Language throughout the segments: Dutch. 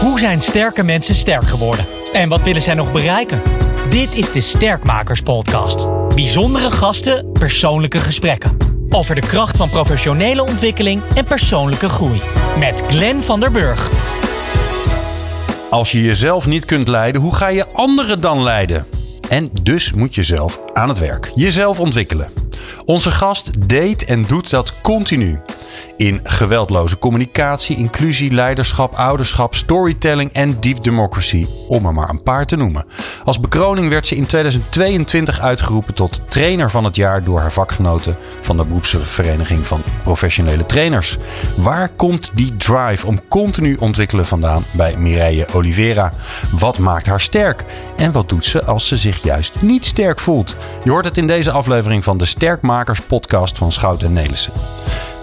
Hoe zijn sterke mensen sterk geworden? En wat willen zij nog bereiken? Dit is de Sterkmakers Podcast. Bijzondere gasten, persoonlijke gesprekken. Over de kracht van professionele ontwikkeling en persoonlijke groei. Met Glenn van der Burg. Als je jezelf niet kunt leiden, hoe ga je anderen dan leiden? En dus moet je zelf aan het werk. Jezelf ontwikkelen. Onze gast deed en doet dat continu. In geweldloze communicatie, inclusie, leiderschap, ouderschap, storytelling en deep democracy, om er maar een paar te noemen. Als bekroning werd ze in 2022 uitgeroepen tot trainer van het jaar door haar vakgenoten van de beroepsvereniging van professionele trainers. Waar komt die drive om continu ontwikkelen vandaan bij Mireille Oliveira? Wat maakt haar sterk? En wat doet ze als ze zich juist niet sterk voelt? Je hoort het in deze aflevering van de Sterkmakers podcast van Schout en Nelissen.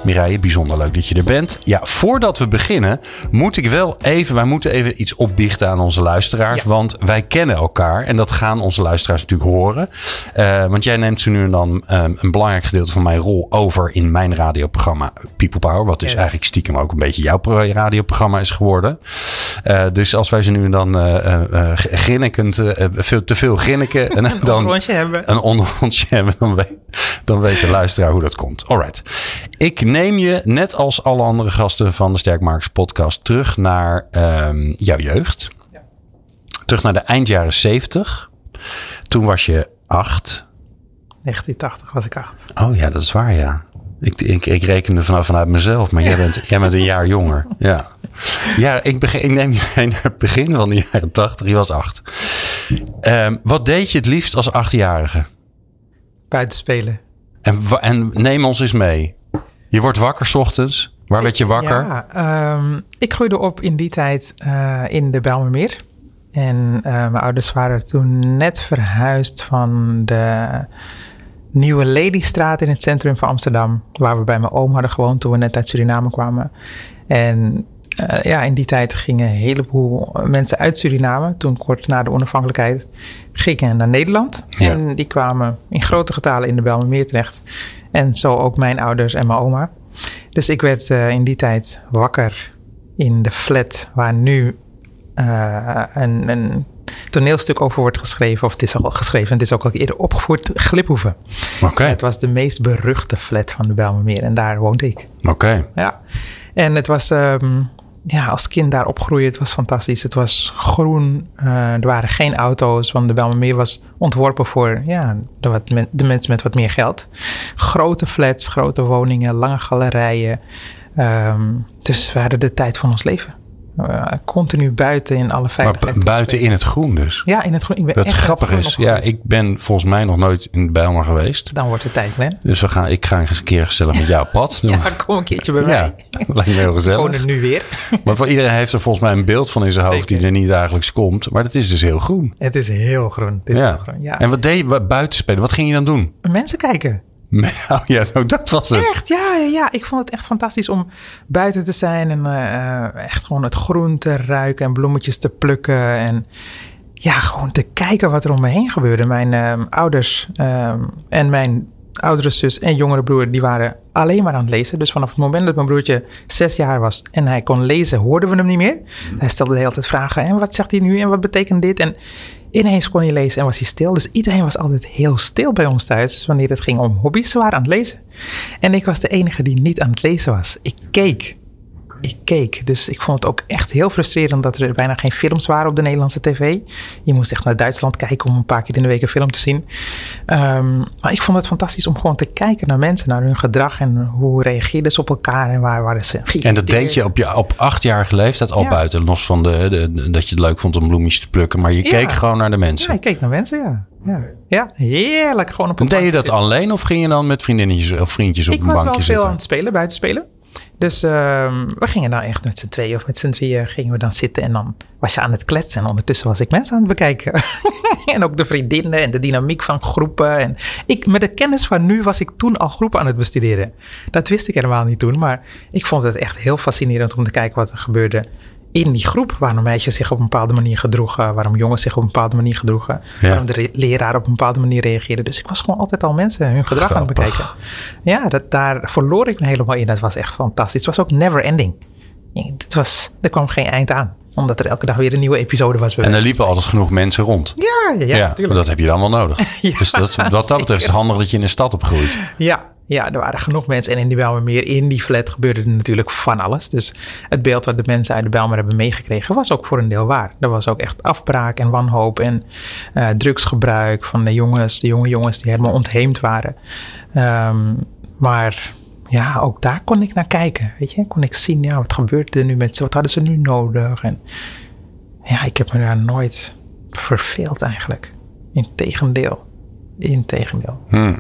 Mireille, bijzonder leuk dat je er bent. Ja, voordat we beginnen, moet ik wel even, wij moeten even iets opbiechten aan onze luisteraars. Want wij kennen elkaar en dat gaan onze luisteraars natuurlijk horen. Uh, want jij neemt zo nu en dan um, een belangrijk gedeelte van mijn rol over in mijn radioprogramma People Power. Wat dus yes. eigenlijk stiekem ook een beetje jouw radioprogramma is geworden. Uh, dus als wij ze nu en dan uh, grinnikend, veel, te veel grinniken. en een dan hebben. Een onderhondje hebben, dan weet, dan weet de luisteraar hoe dat komt. Alright. Ik neem je, net als alle andere gasten van de Sterkmakers podcast, terug naar um, jouw jeugd. Ja. Terug naar de eind jaren 70. Toen was je acht. 1980 was ik acht. Oh ja, dat is waar, ja. Ik, ik, ik rekende vanaf vanuit mezelf, maar jij bent, jij bent een jaar jonger. Ja, ja ik, begin, ik neem je mee naar het begin van de jaren 80. Je was acht. Um, wat deed je het liefst als achtjarige? Buiten spelen. En, en neem ons eens mee. Je wordt wakker s ochtends. Waar werd je wakker? Ja, um, ik groeide op in die tijd uh, in de Bijlmermeer. En uh, mijn ouders waren toen net verhuisd van de Nieuwe Ladystraat in het centrum van Amsterdam. Waar we bij mijn oom hadden gewoond toen we net uit Suriname kwamen. En uh, ja, in die tijd gingen een heleboel mensen uit Suriname, toen kort na de onafhankelijkheid, gingen naar Nederland. Ja. En die kwamen in grote getalen in de Bijlmermeer terecht. En zo ook mijn ouders en mijn oma. Dus ik werd uh, in die tijd wakker in de flat waar nu uh, een, een, toneelstuk over wordt geschreven. Of het is al geschreven, het is ook al eerder opgevoerd, Gliphoeven. Oké. Okay. Het was de meest beruchte flat van de Bijlmermeer en daar woonde ik. Oké. Okay. Ja. En het was... Um, ja, als kind daar opgroeien, het was fantastisch. Het was groen, uh, er waren geen auto's, want de Bijlmermeer was ontworpen voor ja, de, de mensen met wat meer geld. Grote flats, grote woningen, lange galerijen. Um, dus we hadden de tijd van ons leven. Uh, continu buiten in alle veiligheid. Maar buiten in het groen dus? Ja, in het groen. Ik ben echt grappig is, ja, ik ben volgens mij nog nooit in Bijlmer geweest. Dan wordt het tijd, Glenn. Dus we gaan, ik ga eens een keer gezellig met jouw pad doen. ja, kom een keertje bij mij. Ja, lijkt me heel gezellig. Gewoon er nu weer. maar voor iedereen heeft er volgens mij een beeld van in zijn hoofd die er niet dagelijks komt. Maar het is dus heel groen. Het is heel groen. Het is ja. heel groen ja. En wat deed je buiten spelen? Wat ging je dan doen? Mensen kijken. Oh ja, nou, dat was het. Echt, ja, ja. Ik vond het echt fantastisch om buiten te zijn en uh, echt gewoon het groen te ruiken en bloemetjes te plukken. En ja, gewoon te kijken wat er om me heen gebeurde. Mijn uh, ouders uh, en mijn oudere zus en jongere broer, die waren alleen maar aan het lezen. Dus vanaf het moment dat mijn broertje zes jaar was en hij kon lezen, hoorden we hem niet meer. Hij stelde de hele tijd vragen. En wat zegt hij nu? En wat betekent dit? En ineens kon hij lezen en was hij stil. Dus iedereen was altijd heel stil bij ons thuis wanneer het ging om hobby's. Ze waren aan het lezen. En ik was de enige die niet aan het lezen was. Ik keek. Ik keek. Dus ik vond het ook echt heel frustrerend dat er bijna geen films waren op de Nederlandse tv. Je moest echt naar Duitsland kijken om een paar keer in de week een film te zien. Um, maar ik vond het fantastisch om gewoon te kijken naar mensen, naar hun gedrag en hoe reageerden ze op elkaar en waar waren ze. En dat deed je op, je op achtjarige leeftijd al ja. buiten, los van de, dat je het leuk vond om bloemetjes te plukken. Maar je ja. keek gewoon naar de mensen. Ja, ik keek naar mensen, ja. Ja, ja heerlijk. Gewoon op een Deed je dat zitten. alleen of ging je dan met vriendinnetjes of vriendjes op ik een bankje zitten? Ik was wel veel aan het spelen, buiten spelen. Dus uh, we gingen dan echt met z'n tweeën of met z'n drieën gingen we dan zitten. En dan was je aan het kletsen. En ondertussen was ik mensen aan het bekijken. en ook de vriendinnen en de dynamiek van groepen. En ik, met de kennis van nu was ik toen al groepen aan het bestuderen. Dat wist ik helemaal niet toen. Maar ik vond het echt heel fascinerend om te kijken wat er gebeurde in die groep. Waarom meisjes zich op een bepaalde manier gedroegen. Waarom jongens zich op een bepaalde manier gedroegen. Ja. Waarom de leraar op een bepaalde manier reageerde. Dus ik was gewoon altijd al mensen hun gedrag Grappig. aan het bekijken. Ja, dat, daar verloor ik me helemaal in. Dat was echt fantastisch. Het was ook never ending. Het was, er kwam geen eind aan. Omdat er elke dag weer een nieuwe episode was. En er liepen altijd genoeg mensen rond. Ja, ja, ja, maar dat heb je dan wel nodig. Ja, dus dat, wat dat betreft is het handig dat je in de stad opgroeit. Ja, ja, er waren genoeg mensen. En in die Bijlmermeer, in die flat, gebeurde er natuurlijk van alles. Dus het beeld wat de mensen uit de Bijlmer hebben meegekregen... was ook voor een deel waar. Er was ook echt afbraak en wanhoop en eh, drugsgebruik... van de jongens, de jonge jongens die helemaal ontheemd waren. Ehm, maar ja, ook daar kon ik naar kijken. Weet je, kon ik zien, ja, wat gebeurde er nu met ze? Wat hadden ze nu nodig? En ja, ik heb me daar nooit verveeld eigenlijk. Integendeel. Integendeel. Hmm.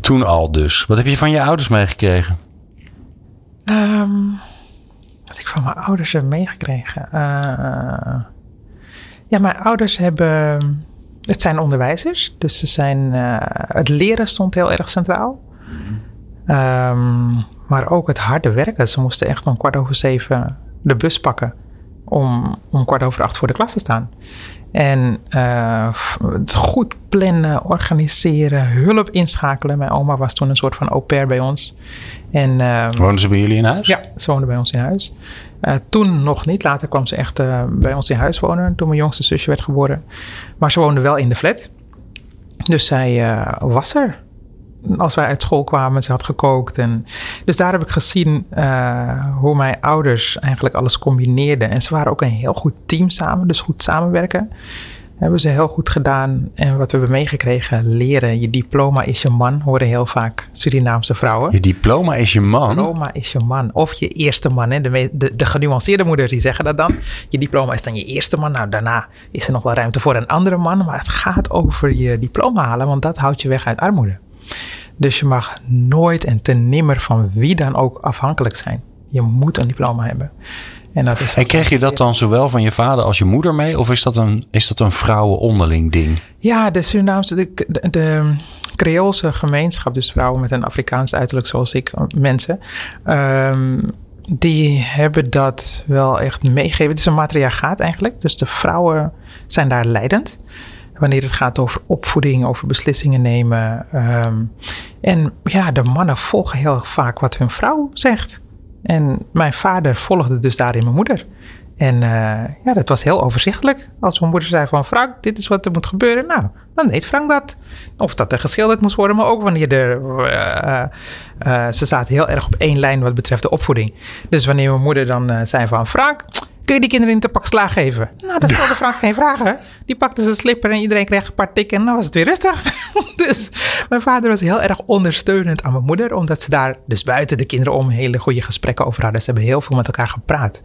Toen al dus. Wat heb je van je ouders meegekregen? Um, wat ik van mijn ouders heb meegekregen. Uh, ja, mijn ouders hebben. Het zijn onderwijzers, dus ze zijn. Uh, het leren stond heel erg centraal. Um, maar ook het harde werken. Ze moesten echt om kwart over zeven de bus pakken. Om, om kwart over acht voor de klas te staan. En uh, het goed plannen, organiseren, hulp inschakelen. Mijn oma was toen een soort van au pair bij ons. En, uh, Woonden ze bij jullie in huis? Ja, ze woonde bij ons in huis. Uh, toen nog niet. Later kwam ze echt bij ons in huis wonen. Toen mijn jongste zusje werd geboren. Maar ze woonde wel in de flat. Dus zij was er als wij uit school kwamen, ze had gekookt. En, dus daar heb ik gezien uh, hoe mijn ouders eigenlijk alles combineerden. En ze waren ook een heel goed team samen, dus goed samenwerken. Hebben ze heel goed gedaan. En wat we hebben meegekregen, leren. Je diploma is je man, horen heel vaak Surinaamse vrouwen. Je diploma is je man? Diploma is je man. Of je eerste man. Hè. De, de, de genuanceerde moeders die zeggen dat dan. Je diploma is dan je eerste man. Nou, daarna is er nog wel ruimte voor een andere man. Maar het gaat over je diploma halen, want dat houdt je weg uit armoede. Dus je mag nooit en ten nimmer van wie dan ook afhankelijk zijn. Je moet een diploma hebben. En, dat is en kreeg je dat dan zowel van je vader als je moeder mee? Of is dat een, is dat een vrouwen onderling ding? Ja, de Surinaamse, de, de, de Creoolse gemeenschap, dus vrouwen met een Afrikaans uiterlijk zoals ik, mensen, um, die hebben dat wel echt meegegeven. Het is een matriarchaat eigenlijk, dus de vrouwen zijn daar leidend wanneer het gaat over opvoeding, over beslissingen nemen. Um, en ja, de mannen volgen heel vaak wat hun vrouw zegt. En mijn vader volgde dus daarin mijn moeder. En uh, ja, dat was heel overzichtelijk. Als mijn moeder zei van Frank, dit is wat er moet gebeuren. Nou, dan deed Frank dat. Of dat er geschilderd moest worden, maar ook wanneer er... Uh, uh, ze zaten heel erg op één lijn wat betreft de opvoeding. Dus wanneer mijn moeder dan zei van Frank, Kun je die kinderen niet een pak slaag geven? Nou, dat stelde Frank geen vragen. Die pakte zijn slipper en iedereen kreeg een paar tikken en dan was het weer rustig. dus mijn vader was heel erg ondersteunend aan mijn moeder, omdat ze daar dus buiten de kinderen om hele goede gesprekken over hadden. Ze hebben heel veel met elkaar gepraat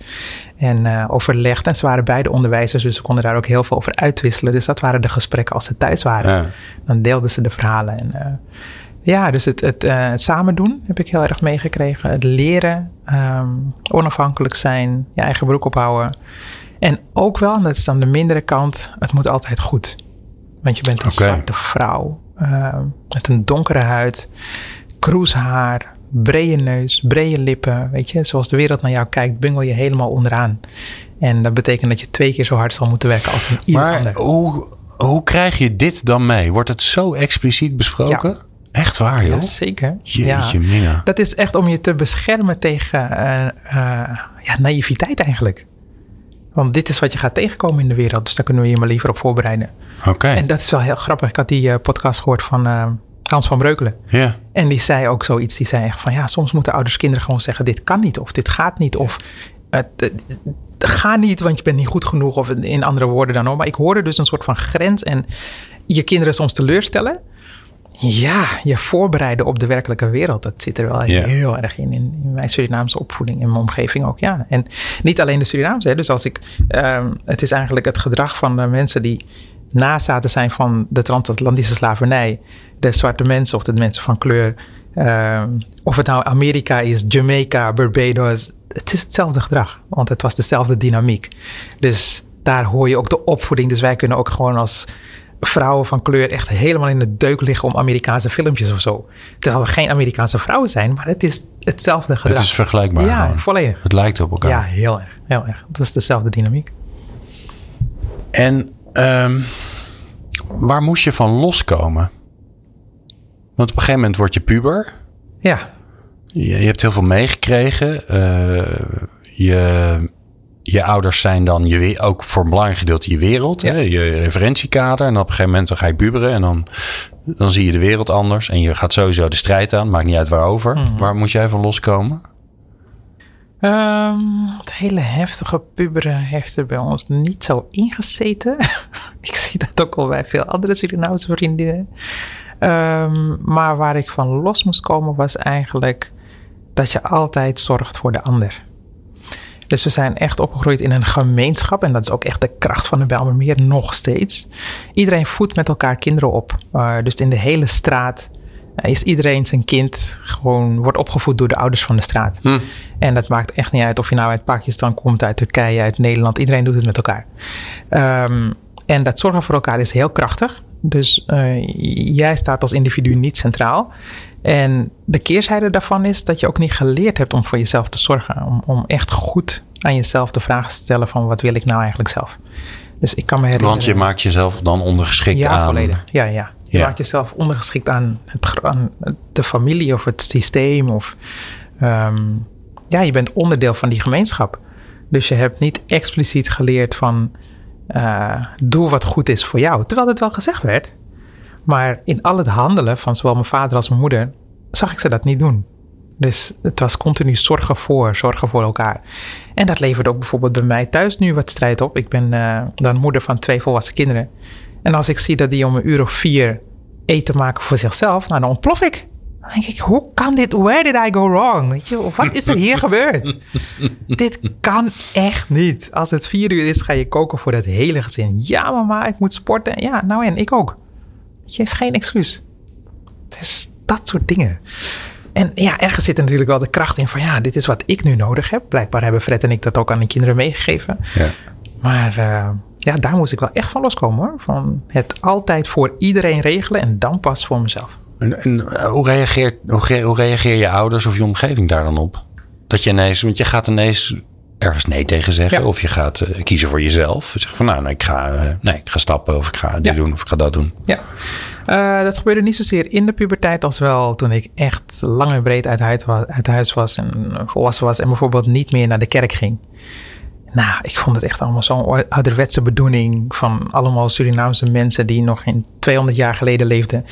en uh, overlegd. En ze waren beide onderwijzers, dus ze konden daar ook heel veel over uitwisselen. Dus dat waren de gesprekken als ze thuis waren. Ja. Dan deelden ze de verhalen. En, uh, ja, dus het, het, uh, het, samen doen heb ik heel erg meegekregen. Het leren, um, onafhankelijk zijn, je eigen broek ophouden. En ook wel, en dat is dan de mindere kant, het moet altijd goed. Want je bent een okay. zwarte vrouw uh, met een donkere huid, kroeshaar, brede neus, brede lippen. Weet je, zoals de wereld naar jou kijkt, bungel je helemaal onderaan. En dat betekent dat je twee keer zo hard zal moeten werken als een ieder maar ander. Hoe, hoe krijg je dit dan mee? Wordt het zo expliciet besproken? Ja. Echt waar, joh? Ja, zeker. Jeetje, ja. mina. Dat is echt om je te beschermen tegen uh, uh, ja, naïviteit eigenlijk. Want dit is wat je gaat tegenkomen in de wereld. Dus daar kunnen we je maar liever op voorbereiden. Oké. Okay. En dat is wel heel grappig. Ik had die uh, podcast gehoord van Hans van Breukelen. Ja. En die zei ook zoiets. Die zei echt van ja, soms moeten ouders kinderen gewoon zeggen: dit kan niet of dit gaat niet. Of ga niet, want je bent niet goed genoeg. Of in andere woorden dan ook. Maar ik hoorde dus een soort van grens en je kinderen soms teleurstellen. Ja, je voorbereiden op de werkelijke wereld. Dat zit er wel Ja. heel erg in, in. In mijn Surinaamse opvoeding, in mijn omgeving ook. Ja. En niet alleen de Surinaamse. Hè. Dus als ik. ehm, het is eigenlijk het gedrag van de mensen die nazaten zijn van de transatlantische slavernij. De zwarte mensen of de mensen van kleur. ehm, of het nou Amerika is, Jamaica, Barbados. Het is hetzelfde gedrag, want het was dezelfde dynamiek. Dus daar hoor je ook de opvoeding. Dus wij kunnen ook gewoon als vrouwen van kleur echt helemaal in de deuk liggen om Amerikaanse filmpjes of zo. Terwijl we geen Amerikaanse vrouwen zijn, maar het is hetzelfde gedrag. Het is vergelijkbaar. ja, gewoon. volledig. Het lijkt op elkaar. Ja, heel erg, heel erg. Dat is dezelfde dynamiek. En ehm, waar moest je van loskomen? Want op een gegeven moment word je puber. Ja, je, je hebt heel veel meegekregen. Uh, je, je ouders zijn dan je, ook voor een belangrijk gedeelte je wereld. Hè? Je referentiekader. En op een gegeven moment dan ga je puberen. En dan, dan zie je de wereld anders. En je gaat sowieso de strijd aan. Maakt niet uit waarover. Mm Waar moet jij van loskomen? Um, het hele heftige puberen heeft er bij ons niet zo ingezeten. ik zie dat ook al bij veel andere Surinaamse vriendinnen. Um, maar waar ik van los moest komen was eigenlijk dat je altijd zorgt voor de ander. Dus we zijn echt opgegroeid in een gemeenschap. En dat is ook echt de kracht van de Bijlmermeer nog steeds. Iedereen voedt met elkaar kinderen op. Uh, dus in de hele straat is iedereen zijn kind gewoon wordt opgevoed door de ouders van de straat. Hm. En dat maakt echt niet uit of je nou uit Pakistan komt, uit Turkije, uit Nederland. Iedereen doet het met elkaar. Um, en dat zorgen voor elkaar is heel krachtig. Dus uh, jij staat als individu niet centraal. En de keerzijde daarvan is dat je ook niet geleerd hebt om voor jezelf te zorgen. Om, om echt goed aan jezelf de vraag te stellen van wat wil ik nou eigenlijk zelf. Dus ik kan me herinneren... Want je maakt jezelf dan ondergeschikt ja, aan... Volledig. Ja, ja. Je ja. maakt jezelf ondergeschikt aan, het, aan de familie of het systeem. Of, um, ja, je bent onderdeel van die gemeenschap. Dus je hebt niet expliciet geleerd van... Uh, doe wat goed is voor jou. Terwijl het wel gezegd werd. Maar in al het handelen van zowel mijn vader als mijn moeder... zag ik ze dat niet doen. Dus het was continu zorgen voor, zorgen voor elkaar. En dat leverde ook bijvoorbeeld bij mij thuis nu wat strijd op. Ik ben uh, dan moeder van twee volwassen kinderen. En als ik zie dat die om een uur of vier eten maken voor zichzelf, nou, dan ontplof ik. Dan denk ik, hoe kan dit? Where did I go wrong? Weet je, wat is er hier gebeurd? dit kan echt niet. Als het vier uur is, ga je koken voor het hele gezin. Ja, mama, ik moet sporten. Ja, nou en ik ook. Je, is geen excuus. Het is dat soort dingen. En ja, ergens zit er natuurlijk wel de kracht in van ja, dit is wat ik nu nodig heb. Blijkbaar hebben Fred en ik dat ook aan de kinderen meegegeven. Ja. Maar uh, ja, daar moest ik wel echt van loskomen hoor. Van het altijd voor iedereen regelen en dan pas voor mezelf. En, en uh, hoe, reageert, hoe, hoe reageer je ouders of je omgeving daar dan op? Dat je ineens, want je gaat ineens ergens nee tegen zeggen. Ja. Of je gaat uh, kiezen voor jezelf. Zeg van nou, ik ga, uh, nee, ik ga stappen of ik ga dit ja. doen of ik ga dat doen. Ja, uh, dat gebeurde niet zozeer in de puberteit als wel toen ik echt lang en breed uit huis was, uit huis was en volwassen was en bijvoorbeeld niet meer naar de kerk ging. Nou, ik vond het echt allemaal zo'n ouderwetse bedoeling van allemaal Surinaamse mensen die nog in 200 jaar geleden leefden.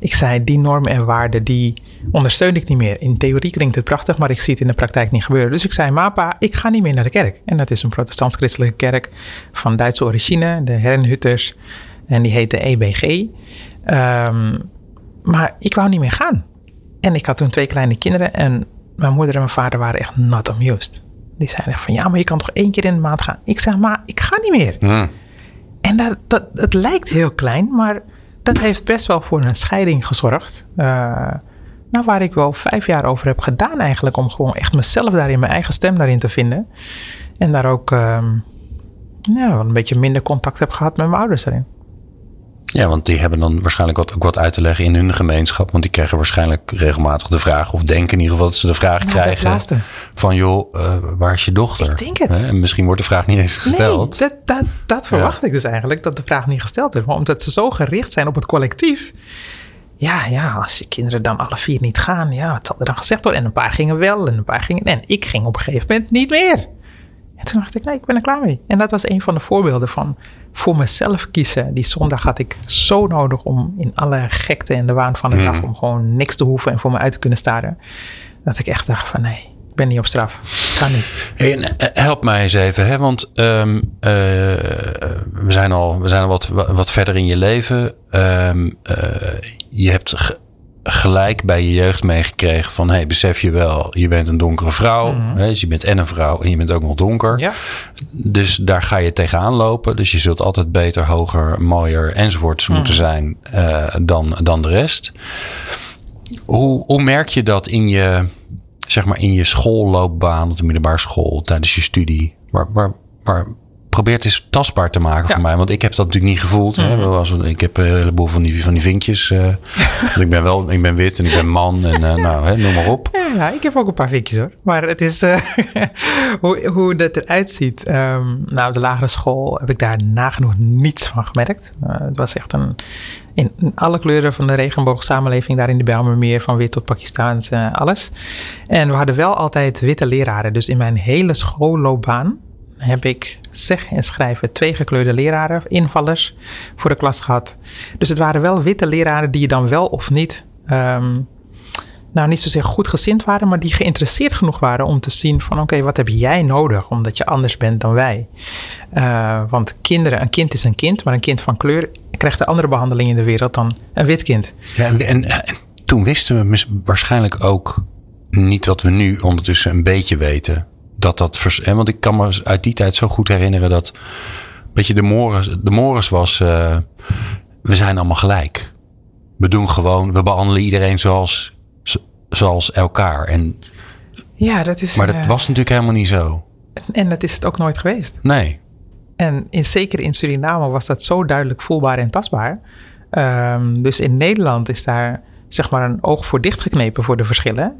Ik zei, die normen en waarden, die ondersteun ik niet meer. In theorie klinkt het prachtig, maar ik zie het in de praktijk niet gebeuren. Dus ik zei, mapa, ik ga niet meer naar de kerk. En dat is een protestants-christelijke kerk van Duitse origine, de Herrenhutters. En die heette EBG. Um, maar ik wou niet meer gaan. En ik had toen twee kleine kinderen en mijn moeder en mijn vader waren echt not amused. Die zeiden echt van ja, maar je kan toch één keer in de maand gaan. Ik zeg maar, ik ga niet meer. Mm. En dat, dat, het lijkt heel klein, maar dat heeft best wel voor een scheiding gezorgd. Uh, nou, waar ik wel vijf jaar over heb gedaan eigenlijk. Om gewoon echt mezelf daarin, mijn eigen stem daarin te vinden. En daar ook uh, ja, een beetje minder contact heb gehad met mijn ouders daarin. Ja, want die hebben dan waarschijnlijk wat, ook wat uit te leggen in hun gemeenschap. Want die krijgen waarschijnlijk regelmatig de vraag, of denken in ieder geval dat ze de vraag nou, krijgen: van joh, uh, waar is je dochter? Ik denk het. En misschien wordt de vraag niet eens gesteld. Nee, dat, dat, dat verwacht ja. ik dus eigenlijk, dat de vraag niet gesteld wordt. Maar omdat ze zo gericht zijn op het collectief. Ja, ja, als je kinderen dan alle vier niet gaan, ja, wat zal er dan gezegd worden? En een paar gingen wel en een paar gingen. En ik ging op een gegeven moment niet meer. En toen dacht ik, nee, ik ben er klaar mee. En dat was een van de voorbeelden van voor mezelf kiezen. Die zondag had ik zo nodig om in alle gekte en de waan van de dag... om gewoon niks te hoeven en voor me uit te kunnen staren. Dat ik echt dacht van nee, ik ben niet op straf. Ga niet. Hey, help mij eens even, hè? want um, uh, we zijn al, we zijn al wat, wat verder in je leven. Um, uh, je hebt gelijk bij je jeugd meegekregen van... hey, besef je wel, je bent een donkere vrouw. Mm -hmm. hè, dus je bent en een vrouw en je bent ook nog donker. Ja. Dus daar ga je tegenaan lopen. Dus je zult altijd beter, hoger, mooier enzovoorts mm -hmm. moeten zijn uh, dan, dan de rest. Hoe, hoe merk je dat in je, zeg maar in je schoolloopbaan... op de middelbare school, tijdens je studie? Waar, waar, waar probeer het eens tastbaar te maken Ja. voor mij. Want ik heb dat natuurlijk niet gevoeld. Hè? Mhm. Als- ik heb een heleboel van die, van die vinkjes. eh. Want ik ben wel, ik ben wit en ik ben man en eh, nou, hè, noem maar op. Ja, ja, ik heb ook een paar vinkjes hoor. Maar het is eh, hoe, hoe dat eruit ziet. Ehm, nou, de lagere school heb ik daar nagenoeg niets van gemerkt. Het was echt een. In, in alle kleuren van de regenboogsamenleving daar in de Bijlmermeer, van wit tot Pakistaans, alles. En we hadden wel altijd witte leraren. Dus in mijn hele schoolloopbaan heb ik zeg en schrijven twee gekleurde leraren, invallers, voor de klas gehad. Dus het waren wel witte leraren die je dan wel of niet ehm, nou niet zozeer goed gezind waren, maar die geïnteresseerd genoeg waren om te zien van oké, wat heb jij nodig omdat je anders bent dan wij? Eh, want kinderen, een kind is een kind, maar een kind van kleur krijgt een andere behandeling in de wereld dan een wit kind. Ja, en, en, en toen wisten we waarschijnlijk ook niet wat we nu ondertussen een beetje weten. Dat dat vers, hè, want ik kan me uit die tijd zo goed herinneren dat weet je, de Morris, de Morris was, eh, we zijn allemaal gelijk. We doen gewoon, we behandelen iedereen zoals, zoals elkaar. En, Ja, dat is. maar dat eh, was natuurlijk helemaal niet zo. En dat is het ook nooit geweest. Nee. En in, zeker in Suriname was dat zo duidelijk voelbaar en tastbaar. Ehm, dus in Nederland is daar zeg maar een oog voor dichtgeknepen voor de verschillen.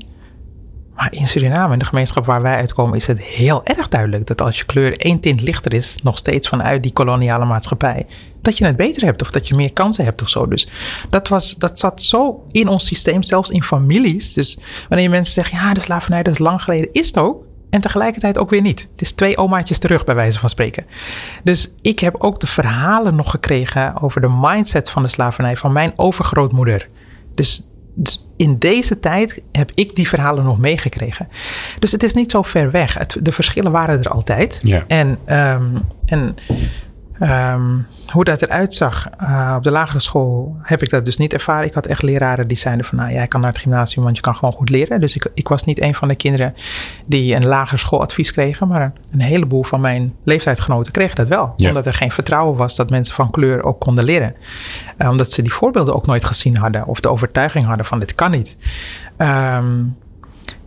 Maar in Suriname, in de gemeenschap waar wij uitkomen, is het heel erg duidelijk dat als je kleur één tint lichter is, nog steeds vanuit die koloniale maatschappij, dat je het beter hebt of dat je meer kansen hebt of zo. Dus dat, was, dat zat zo in ons systeem, zelfs in families. Dus wanneer mensen zeggen, ja, de slavernij, dat is lang geleden, is het ook. En tegelijkertijd ook weer niet. Het is twee omaatjes terug, bij wijze van spreken. Dus ik heb ook de verhalen nog gekregen over de mindset van de slavernij van mijn overgrootmoeder. Dus, dus in deze tijd heb ik die verhalen nog meegekregen. Dus het is niet zo ver weg. Het, de verschillen waren er altijd. Ja. En, ehm, en ehm, hoe dat eruit zag eh, op de lagere school heb ik dat dus niet ervaren. Ik had echt leraren die zeiden van nou jij kan naar het gymnasium want je kan gewoon goed leren. Dus ik, ik was niet een van de kinderen die een lagere schooladvies kregen. Maar een heleboel van mijn leeftijdsgenoten kregen dat wel. Ja. Omdat er geen vertrouwen was dat mensen van kleur ook konden leren. Eh, omdat ze die voorbeelden ook nooit gezien hadden. Of de overtuiging hadden van dit kan niet. Ehm,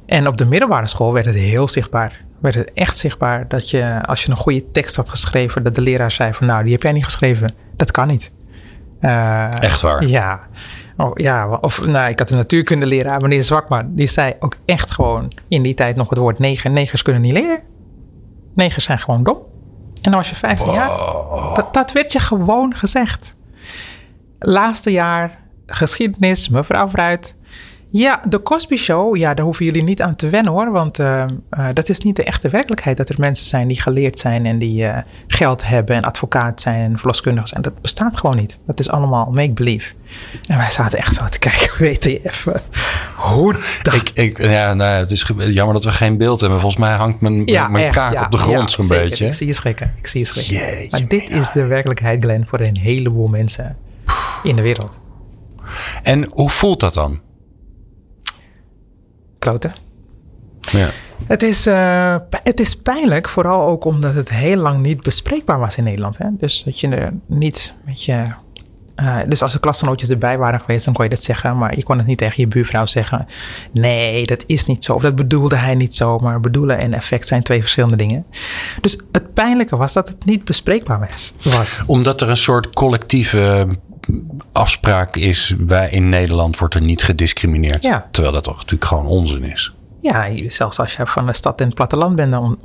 en op de middelbare school werd het heel zichtbaar. Werd het echt zichtbaar dat je, als je een goede tekst had geschreven, dat de leraar zei van nou, die heb jij niet geschreven. Dat kan niet. Eh, Echt waar? Ja. Oh, ja, of nou, ik had een natuurkundeleraar, meneer Zwakman, die zei ook echt gewoon in die tijd nog het woord neger. Negers kunnen niet leren. Negers zijn gewoon dom. En dan was je 15 jaar. Dat, dat werd je gewoon gezegd. Laatste jaar, geschiedenis, mevrouw Fruit. Ja, de Cosby Show, ja, daar hoeven jullie niet aan te wennen hoor. Want uh, uh, dat is niet de echte werkelijkheid. Dat er mensen zijn die geleerd zijn en die uh, geld hebben en advocaat zijn en verloskundig zijn. Dat bestaat gewoon niet. Dat is allemaal make-believe. En wij zaten echt zo te kijken, weet je even, hoe dat... Ik, ik, ja, nou, het is jammer dat we geen beeld hebben. Volgens mij hangt mijn, ja, mijn echt, kaak ja, op de grond ja, zo'n zeker. beetje. Ik zie je schrikken. Ik zie je schrikken. Jeetje, maar dit is de werkelijkheid, Glenn, voor een heleboel mensen in de wereld. En hoe voelt dat dan? Kloten. Ja. Het is, uh, het is pijnlijk, vooral ook omdat het heel lang niet bespreekbaar was in Nederland. Hè? Dus dat je er niet met je. Uh, dus als de klasgenootjes erbij waren geweest, dan kon je dat zeggen. Maar je kon het niet tegen je buurvrouw zeggen. Nee, dat is niet zo. Of dat bedoelde hij niet zo. Maar bedoelen en effect zijn twee verschillende dingen. Dus het pijnlijke was dat het niet bespreekbaar was. Omdat er een soort collectieve afspraak is. Wij in Nederland wordt er niet gediscrimineerd. Ja. Terwijl dat toch natuurlijk gewoon onzin is. Ja, zelfs als je van de stad en het platteland bent, dan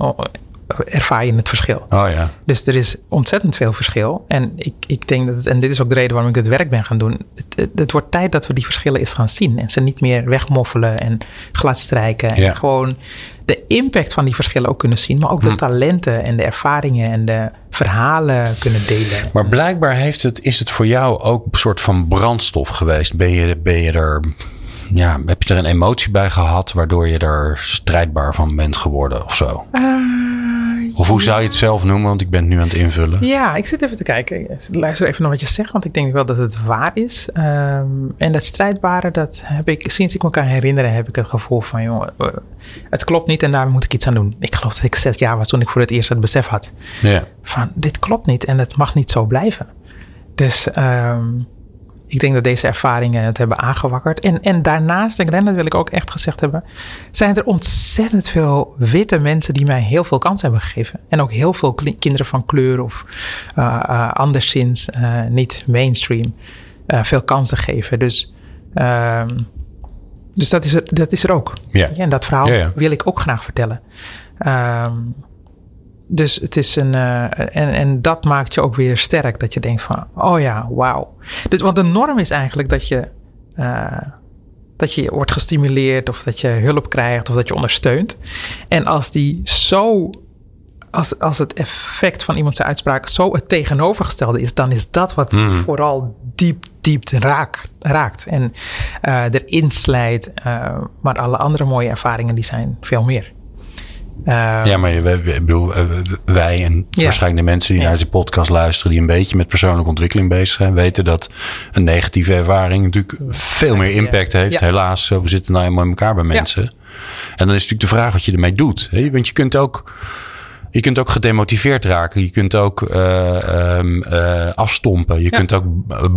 ervaar je het verschil. Oh ja. Dus er is ontzettend veel verschil. En ik, ik denk dat, het, en dit is ook de reden waarom ik dit werk ben gaan doen. Het, het, het, wordt tijd dat we die verschillen eens gaan zien. En ze niet meer wegmoffelen en gladstrijken. Ja. En gewoon de impact van die verschillen ook kunnen zien. Maar ook de hm. talenten en de ervaringen en de verhalen kunnen delen. Maar blijkbaar heeft het, is het voor jou ook een soort van brandstof geweest. Ben je, ben je er ja, heb je er een emotie bij gehad waardoor je er strijdbaar van bent geworden of zo? Uh, of hoe zou je het zelf noemen? Want ik ben het nu aan het invullen. Ja, ik zit even te kijken. Luister even naar wat je zegt, want ik denk wel dat het waar is. Um, en dat strijdbare, dat heb ik, sinds ik me kan herinneren, heb ik het gevoel van, joh, uh, het klopt niet en daar moet ik iets aan doen. Ik geloof dat ik zes jaar was toen ik voor het eerst het besef had. Ja. Van, dit klopt niet en het mag niet zo blijven. Dus um, ik denk dat deze ervaringen het hebben aangewakkerd. En, en daarnaast, en dat wil ik ook echt gezegd hebben, zijn er ontzettend veel witte mensen die mij heel veel kans hebben gegeven. En ook heel veel kinderen van kleur of uh, uh, anderszins uh, niet mainstream veel kansen geven. Dus, ehm, dus dat, is er, dat is er ook. Ja. en dat verhaal wil ik ook graag vertellen. Um, dus het is een. Uh, en, en dat maakt je ook weer sterk. Dat je denkt van, oh ja, wauw. Dus want de norm is eigenlijk dat je. Uh, dat je wordt gestimuleerd of dat je hulp krijgt of dat je ondersteunt. En als die zo. Als, als het effect van iemands uitspraak zo het tegenovergestelde is, dan is dat wat mm. vooral diep, diep raakt. raakt en uh, erin slijt. maar alle andere mooie ervaringen, die zijn veel meer. Uh, ja, maar je, bedoel, eh, wij en ja. waarschijnlijk de mensen die naar deze podcast luisteren, die een beetje met persoonlijke ontwikkeling bezig zijn, weten dat een negatieve ervaring natuurlijk veel meer impact heeft. Helaas, we zitten nou helemaal in elkaar bij mensen. En dan is natuurlijk de vraag wat je ermee doet. Hè? Want je kunt ook je kunt ook gedemotiveerd raken. Je kunt ook uh, um, uh, afstompen. Je kunt ook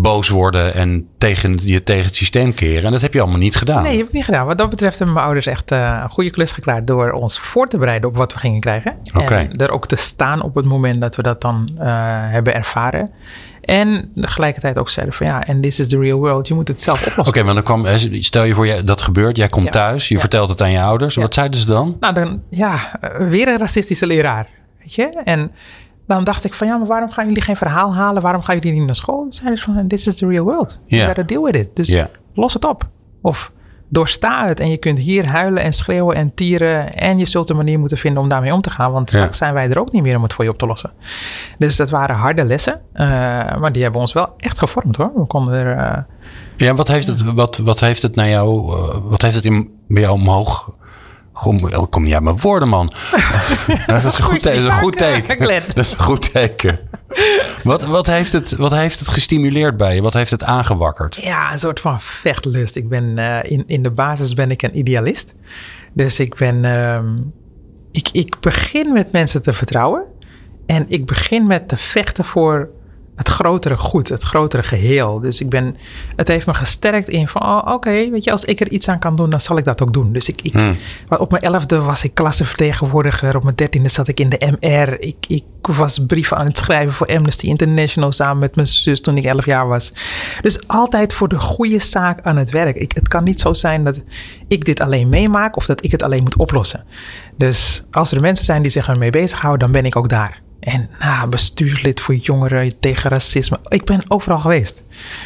boos worden en tegen, je tegen het systeem keren. En dat heb je allemaal niet gedaan. Nee, je hebt het niet gedaan. Wat dat betreft hebben mijn ouders echt uh, een goede klus geklaard... door ons voor te bereiden op wat we gingen krijgen. Okay. En er ook te staan op het moment dat we dat dan hebben ervaren. En tegelijkertijd ook zeiden van ja, en this is the real world. Je moet het zelf oplossen. Oké, okay, maar dan kwam, stel je voor dat gebeurt. Jij komt ja. thuis, je ja. vertelt het aan je ouders. Ja. Wat zeiden ze dan? Nou, dan ja, weer een racistische leraar. Weet je? En dan dacht ik van ja, maar waarom gaan jullie geen verhaal halen? Waarom gaan jullie niet naar school? Zeiden ze van this is the real world. You gotta deal with it. Dus los het op. Of doorsta het en je kunt hier huilen en schreeuwen en tieren. En je zult een manier moeten vinden om daarmee om te gaan. Want straks zijn wij er ook niet meer om het voor je op te lossen. Dus dat waren harde lessen. Uh, maar die hebben ons wel echt gevormd hoor. We konden er. Uh, ja, wat heeft het, wat, wat heeft het naar jou, uh, wat heeft het in, bij jou omhoog Kom, kom niet uit mijn woorden, man. dat is een goed, dat is een goed teken. Dat is een goed teken. Wat, wat, heeft het, wat heeft het gestimuleerd bij je? Wat heeft het aangewakkerd? Ja, een soort van vechtlust. Ik ben, uh, in, in de basis ben ik een idealist. Dus ik ben... Uh, ik, ik begin met mensen te vertrouwen. En ik begin met te vechten voor het grotere goed, het grotere geheel. Dus ik ben, het heeft me gesterkt in van, oh, oké, weet je, als ik er iets aan kan doen, dan zal ik dat ook doen. Dus ik, ik hmm. op mijn elfde was ik klassenvertegenwoordiger, op mijn dertiende zat ik in de MR. Ik, ik was brieven aan het schrijven voor Amnesty International samen met mijn zus toen ik elf jaar was. Dus altijd voor de goede zaak aan het werk. Ik, het kan niet zo zijn dat ik dit alleen meemaak of dat ik het alleen moet oplossen. Dus als er mensen zijn die zich ermee bezighouden, dan ben ik ook daar. En nou, bestuurslid voor jongeren tegen racisme. Ik ben overal geweest.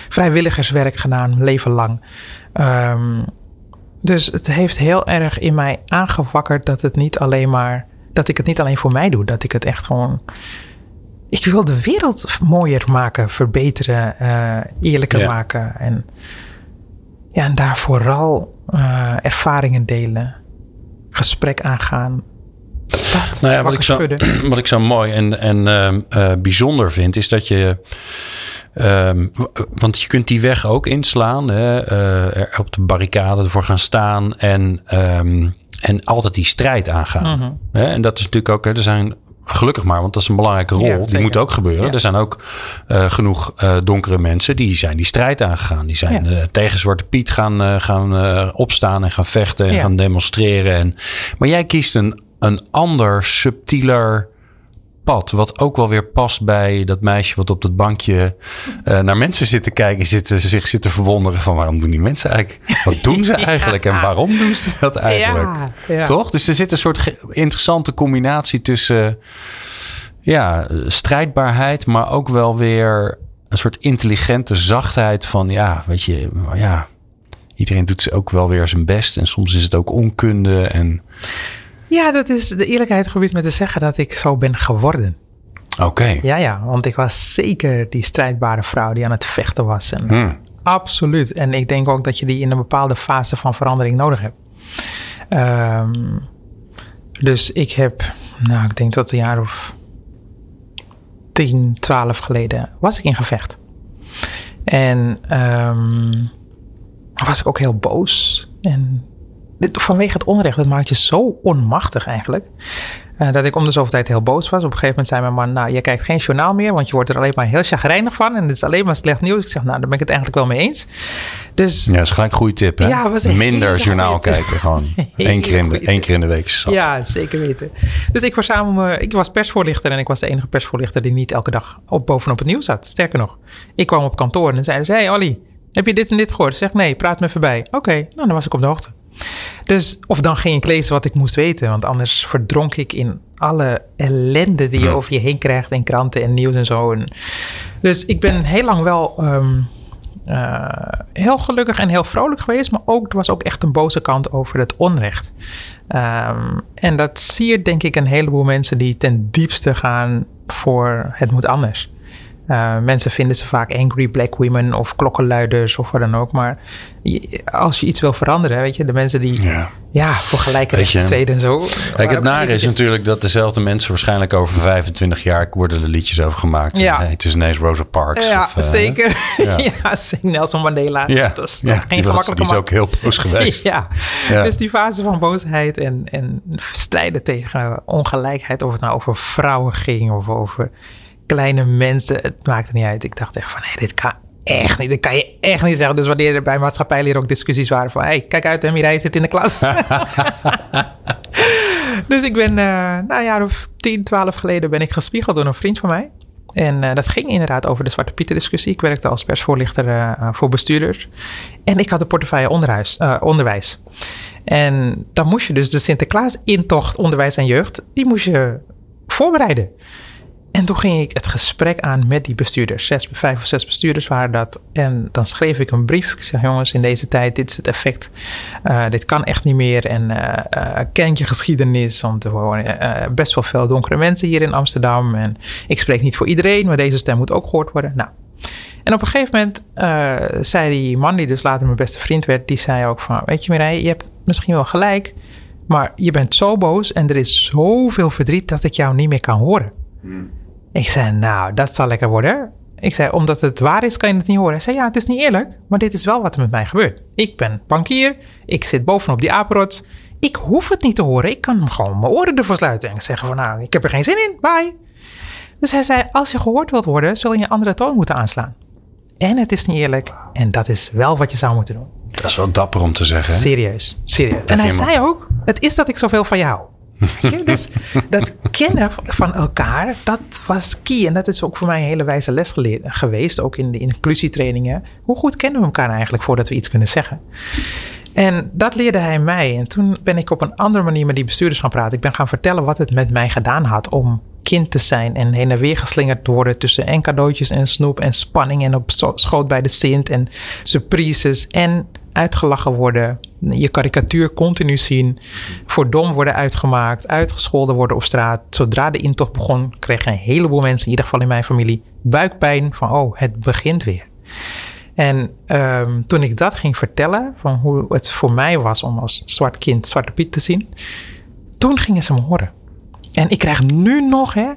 Vrijwilligerswerk gedaan, leven lang. Um, dus het heeft heel erg in mij aangewakkerd dat het niet alleen maar. Dat ik het niet alleen voor mij doe. Dat ik het echt gewoon. Ik wil de wereld mooier maken, verbeteren, uh, eerlijker ja. maken. En, ja, en daar vooral uh, ervaringen delen, gesprek aangaan, dat, nou ja, wat, ik zo, wat ik zo mooi en, en uh, bijzonder vind, is dat je. Um, want je kunt die weg ook inslaan. Hè, uh, op de barricade ervoor gaan staan. En, um, en altijd die strijd aangaan. Mm -hmm. hè, en dat is natuurlijk ook. Hè, er zijn gelukkig maar, want dat is een belangrijke rol. Ja, die moet ook gebeuren. Ja. Er zijn ook uh, genoeg uh, donkere mensen die zijn die strijd aangegaan. Die zijn ja. uh, tegen Zwarte Piet gaan, gaan opstaan en gaan vechten en gaan demonstreren. En, maar jij kiest een een ander, subtieler pad. Wat ook wel weer past bij dat meisje wat op dat bankje uh, naar mensen zit te kijken. Zitten, zich zit te verwonderen van waarom doen die mensen eigenlijk? Wat doen ze eigenlijk en waarom doen ze dat eigenlijk? Ja, ja. Toch? Dus er zit een soort interessante combinatie tussen ja, strijdbaarheid, maar ook wel weer een soort intelligente zachtheid van ja, weet je, ja, iedereen doet ook wel weer zijn best en soms is het ook onkunde en ja, dat is de eerlijkheid gebied met te zeggen dat ik zo ben geworden. Oké. Ja, ja, want ik was zeker die strijdbare vrouw die aan het vechten was. En hmm. Absoluut. En ik denk ook dat je die in een bepaalde fase van verandering nodig hebt. Um, dus ik heb, nou, ik denk tot een jaar of 10, 12 geleden was ik in gevecht. En um, was ik ook heel boos. En vanwege het onrecht, dat maakt je zo onmachtig eigenlijk. Uh, dat ik om de zoveel tijd heel boos was. Op een gegeven moment zei mijn man, nou, je kijkt geen journaal meer, want je wordt er alleen maar heel chagrijnig van. En het is alleen maar slecht nieuws. Ik zeg, nou, daar ben ik het eigenlijk wel mee eens. Dus, ja, dat is gelijk een goede tip, hè? Ja, Minder journaal kijken, gewoon. Eén keer, in de, één keer in de week. Zat. Ja, zeker weten. Dus ik was samen, ik was persvoorlichter en ik was de enige persvoorlichter die niet elke dag op, bovenop het nieuws zat. Sterker nog, ik kwam op kantoor en zeiden ze, hey Olly, heb je dit en dit gehoord? Zeg, nee, praat me voorbij. Oké, nou, dan was ik op de hoogte. Dus, of dan ging ik lezen wat ik moest weten, want anders verdronk ik in alle ellende die je over je heen krijgt in kranten en nieuws en zo. En dus ik ben heel lang wel um, uh, heel gelukkig en heel vrolijk geweest, maar ook, er was ook echt een boze kant over het onrecht. Um, en dat zie je denk ik een heleboel mensen die ten diepste gaan voor het moet anders. Uh, mensen vinden ze vaak angry black women of klokkenluiders of wat dan ook. Maar als je iets wil veranderen, weet je, de mensen die ja, ja voor gelijke streden en zo. Kijk, het nare is natuurlijk dat dezelfde mensen waarschijnlijk over 25 jaar worden er liedjes over gemaakt. Ja. het is ineens Rosa Parks. Ja, of, uh, zeker. Ja. ja, Nelson Mandela. Ja, dat is ja, geen die, was, die is ook heel boos geweest. ja. ja. dus die fase van boosheid en, en strijden tegen ongelijkheid, of het nou over vrouwen ging of over kleine mensen, het maakte niet uit. Ik dacht echt van, dit kan echt niet. Dat kan je echt niet zeggen. Dus wanneer er bij maatschappijleer ook discussies waren van... hey, kijk uit, Mireille zit in de klas. dus ik ben, uh, nou een jaar of 10, 12 geleden... ben ik gespiegeld door een vriend van mij. En uh, dat ging inderdaad over de Zwarte Pieten discussie. Ik werkte als persvoorlichter uh, voor bestuurders. En ik had de portefeuille onderhuis, onderwijs. En dan moest je dus de Sinterklaas-intocht onderwijs en jeugd... die moest je voorbereiden. En toen ging ik het gesprek aan met die bestuurders. Zes, vijf of zes bestuurders waren dat. En dan schreef ik een brief. Ik zeg, jongens, in deze tijd, dit is het effect. Uh, dit kan echt niet meer. En uh, uh, je geschiedenis? Want er wonen best wel veel donkere mensen hier in Amsterdam. En ik spreek niet voor iedereen, maar deze stem moet ook gehoord worden. Nou. En op een gegeven moment zei die man, die dus later mijn beste vriend werd, die zei ook van, weet je Mireille, je hebt misschien wel gelijk, maar je bent zo boos en er is zoveel verdriet dat ik jou niet meer kan horen. Hmm. Ik zei, nou, dat zal lekker worden. Ik zei, omdat het waar is, kan je het niet horen. Hij zei, ja, het is niet eerlijk, maar dit is wel wat er met mij gebeurt. Ik ben bankier, ik zit bovenop die apenrots. Ik hoef het niet te horen, ik kan gewoon mijn oren ervoor sluiten en zeggen van, nou, ik heb er geen zin in, bye. Dus hij zei, als je gehoord wilt worden, zul je een andere toon moeten aanslaan. En het is niet eerlijk, en dat is wel wat je zou moeten doen. Dat is wel dapper om te zeggen. Serieus, serieus. en hij zei ook, het is dat ik zoveel van jou dus dat kennen van elkaar, dat was key. En dat is ook voor mij een hele wijze les geweest, ook in de inclusietrainingen. Hoe goed kennen we elkaar eigenlijk voordat we iets kunnen zeggen? En dat leerde hij mij. En toen ben ik op een andere manier met die bestuurders gaan praten. Ik ben gaan vertellen wat het met mij gedaan had om kind te zijn en heen en weer geslingerd te worden tussen en cadeautjes en snoep en spanning en op schoot bij de Sint en surprises en uitgelachen worden, je karikatuur continu zien, voor dom worden uitgemaakt, uitgescholden worden op straat. Zodra de intocht begon, kregen een heleboel mensen, in ieder geval in mijn familie, buikpijn van oh, het begint weer. En um, toen ik dat ging vertellen, van hoe het voor mij was om als zwart kind Zwarte Piet te zien, toen gingen ze me horen. En ik krijg nu nog, hè,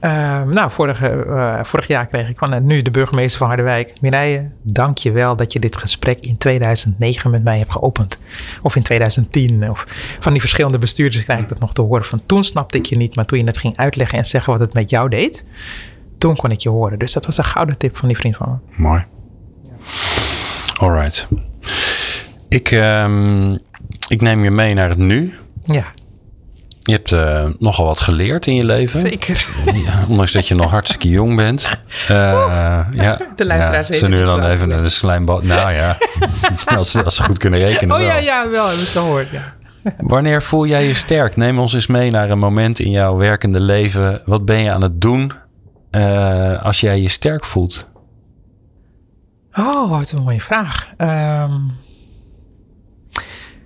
uh, nou, vorige, uh, vorig jaar kreeg ik van uh, nu de burgemeester van Harderwijk. Mireille, dank je wel dat je dit gesprek in 2009 met mij hebt geopend. Of in 2010. Of van die verschillende bestuurders krijg ik dat nog te horen. Van toen snapte ik je niet, maar toen je het ging uitleggen en zeggen wat het met jou deed. Toen kon ik je horen. Dus dat was een gouden tip van die vriend van me. Mooi. All right. Ik, um, ik neem je mee naar het nu. Ja. Je hebt uh, nogal wat geleerd in je leven. Zeker. Ja, ondanks dat je nog hartstikke jong bent. Uh, ja, de luisteraars ja, Ze nu dan even een slijmbad. Nou ja, als, als ze goed kunnen rekenen. Oh ja, ja, wel. Dat is gehoord, ja. Wanneer voel jij je sterk? Neem ons eens mee naar een moment in jouw werkende leven. Wat ben je aan het doen uh, als jij je sterk voelt? Oh, wat een mooie vraag. Um,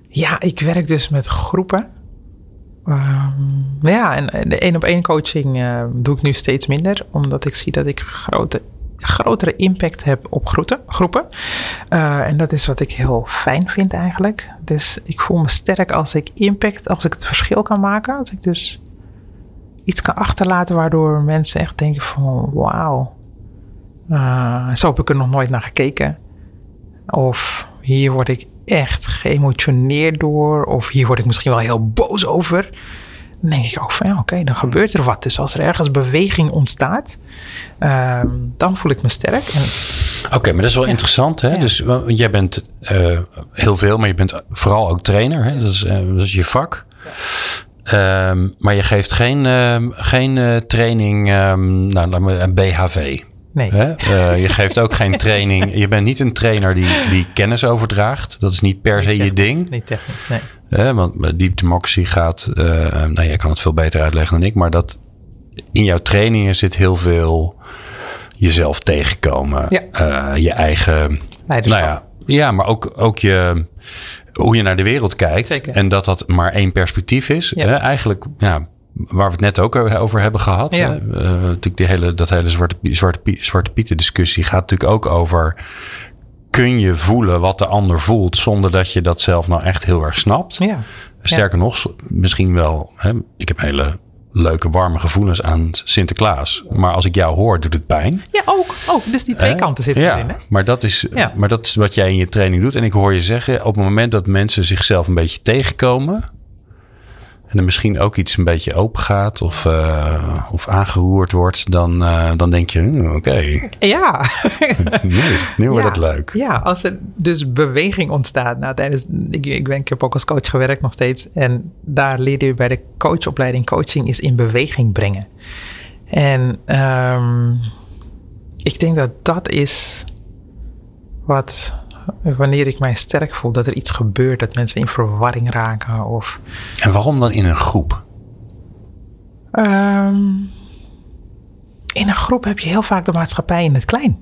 ja, ik werk dus met groepen. Um, ja, en de één op één coaching uh, doe ik nu steeds minder, omdat ik zie dat ik grote, grotere impact heb op groepen. groepen. Uh, en dat is wat ik heel fijn vind eigenlijk. Dus ik voel me sterk als ik impact, als ik het verschil kan maken. Als ik dus iets kan achterlaten waardoor mensen echt denken van wauw. Uh, zo heb ik er nog nooit naar gekeken. Of hier word ik echt geëmotioneerd door. Of hier word ik misschien wel heel boos over. Dan denk ik ook van ja, oké, dan gebeurt er wat. Dus als er ergens beweging ontstaat, ehm, dan voel ik me sterk. Oké, maar dat is wel interessant. Hè? Ja. Dus jij bent eh, heel veel, maar je bent vooral ook trainer. Hè? Dat, is, eh, dat is je vak. Ehm, maar je geeft geen, ehm, geen eh, training, ehm, nou, laat me een BHV. Nee, Hè? Eh, je geeft ook geen training. Je bent niet een trainer die, die kennis overdraagt. Dat is niet per se je ding. Niet technisch, nee. Hè? Want bij Deep Democracy gaat, eh, nou jij kan het veel beter uitleggen dan ik, maar dat in jouw trainingen zit heel veel jezelf tegenkomen. Ja. Eh, je eigen, Leiderschap. nou ja, ja, maar ook, ook je, hoe je naar de wereld kijkt. Zeker. En dat dat maar één perspectief is. Ja. Hè? Eigenlijk, ja, waar we het net ook over hebben gehad. Ja. Eh, natuurlijk die hele, dat hele Zwarte, Zwarte, Zwarte Pieten discussie gaat natuurlijk ook over... Kun je voelen wat de ander voelt zonder dat je dat zelf nou echt heel erg snapt? Ja, Sterker nog, misschien wel. Hè, ik heb hele leuke, warme gevoelens aan Sinterklaas. Maar als ik jou hoor, doet het pijn. ja ook, ook. Dus die twee Hè? kanten zitten ja, erin. Hè? Maar, dat is, Ja. maar dat is wat jij in je training doet. En ik hoor je zeggen, op het moment dat mensen zichzelf een beetje tegenkomen. En er misschien ook iets een beetje open gaat of, eh, of aangeroerd wordt, dan, eh, dan denk je, hm, oké, Ja. nu, is nu wordt Ja. het leuk. Ja, als er dus beweging ontstaat. Nou, tijdens, ik, ik, ben, ik heb ook als coach gewerkt nog steeds. En daar leerde je bij de coachopleiding coaching is in beweging brengen. En ehm, ik denk dat dat is wat, wanneer ik mij sterk voel, dat er iets gebeurt, dat mensen in verwarring raken. Of, En waarom dan in een groep? Ehm, in een groep heb je heel vaak de maatschappij in het klein.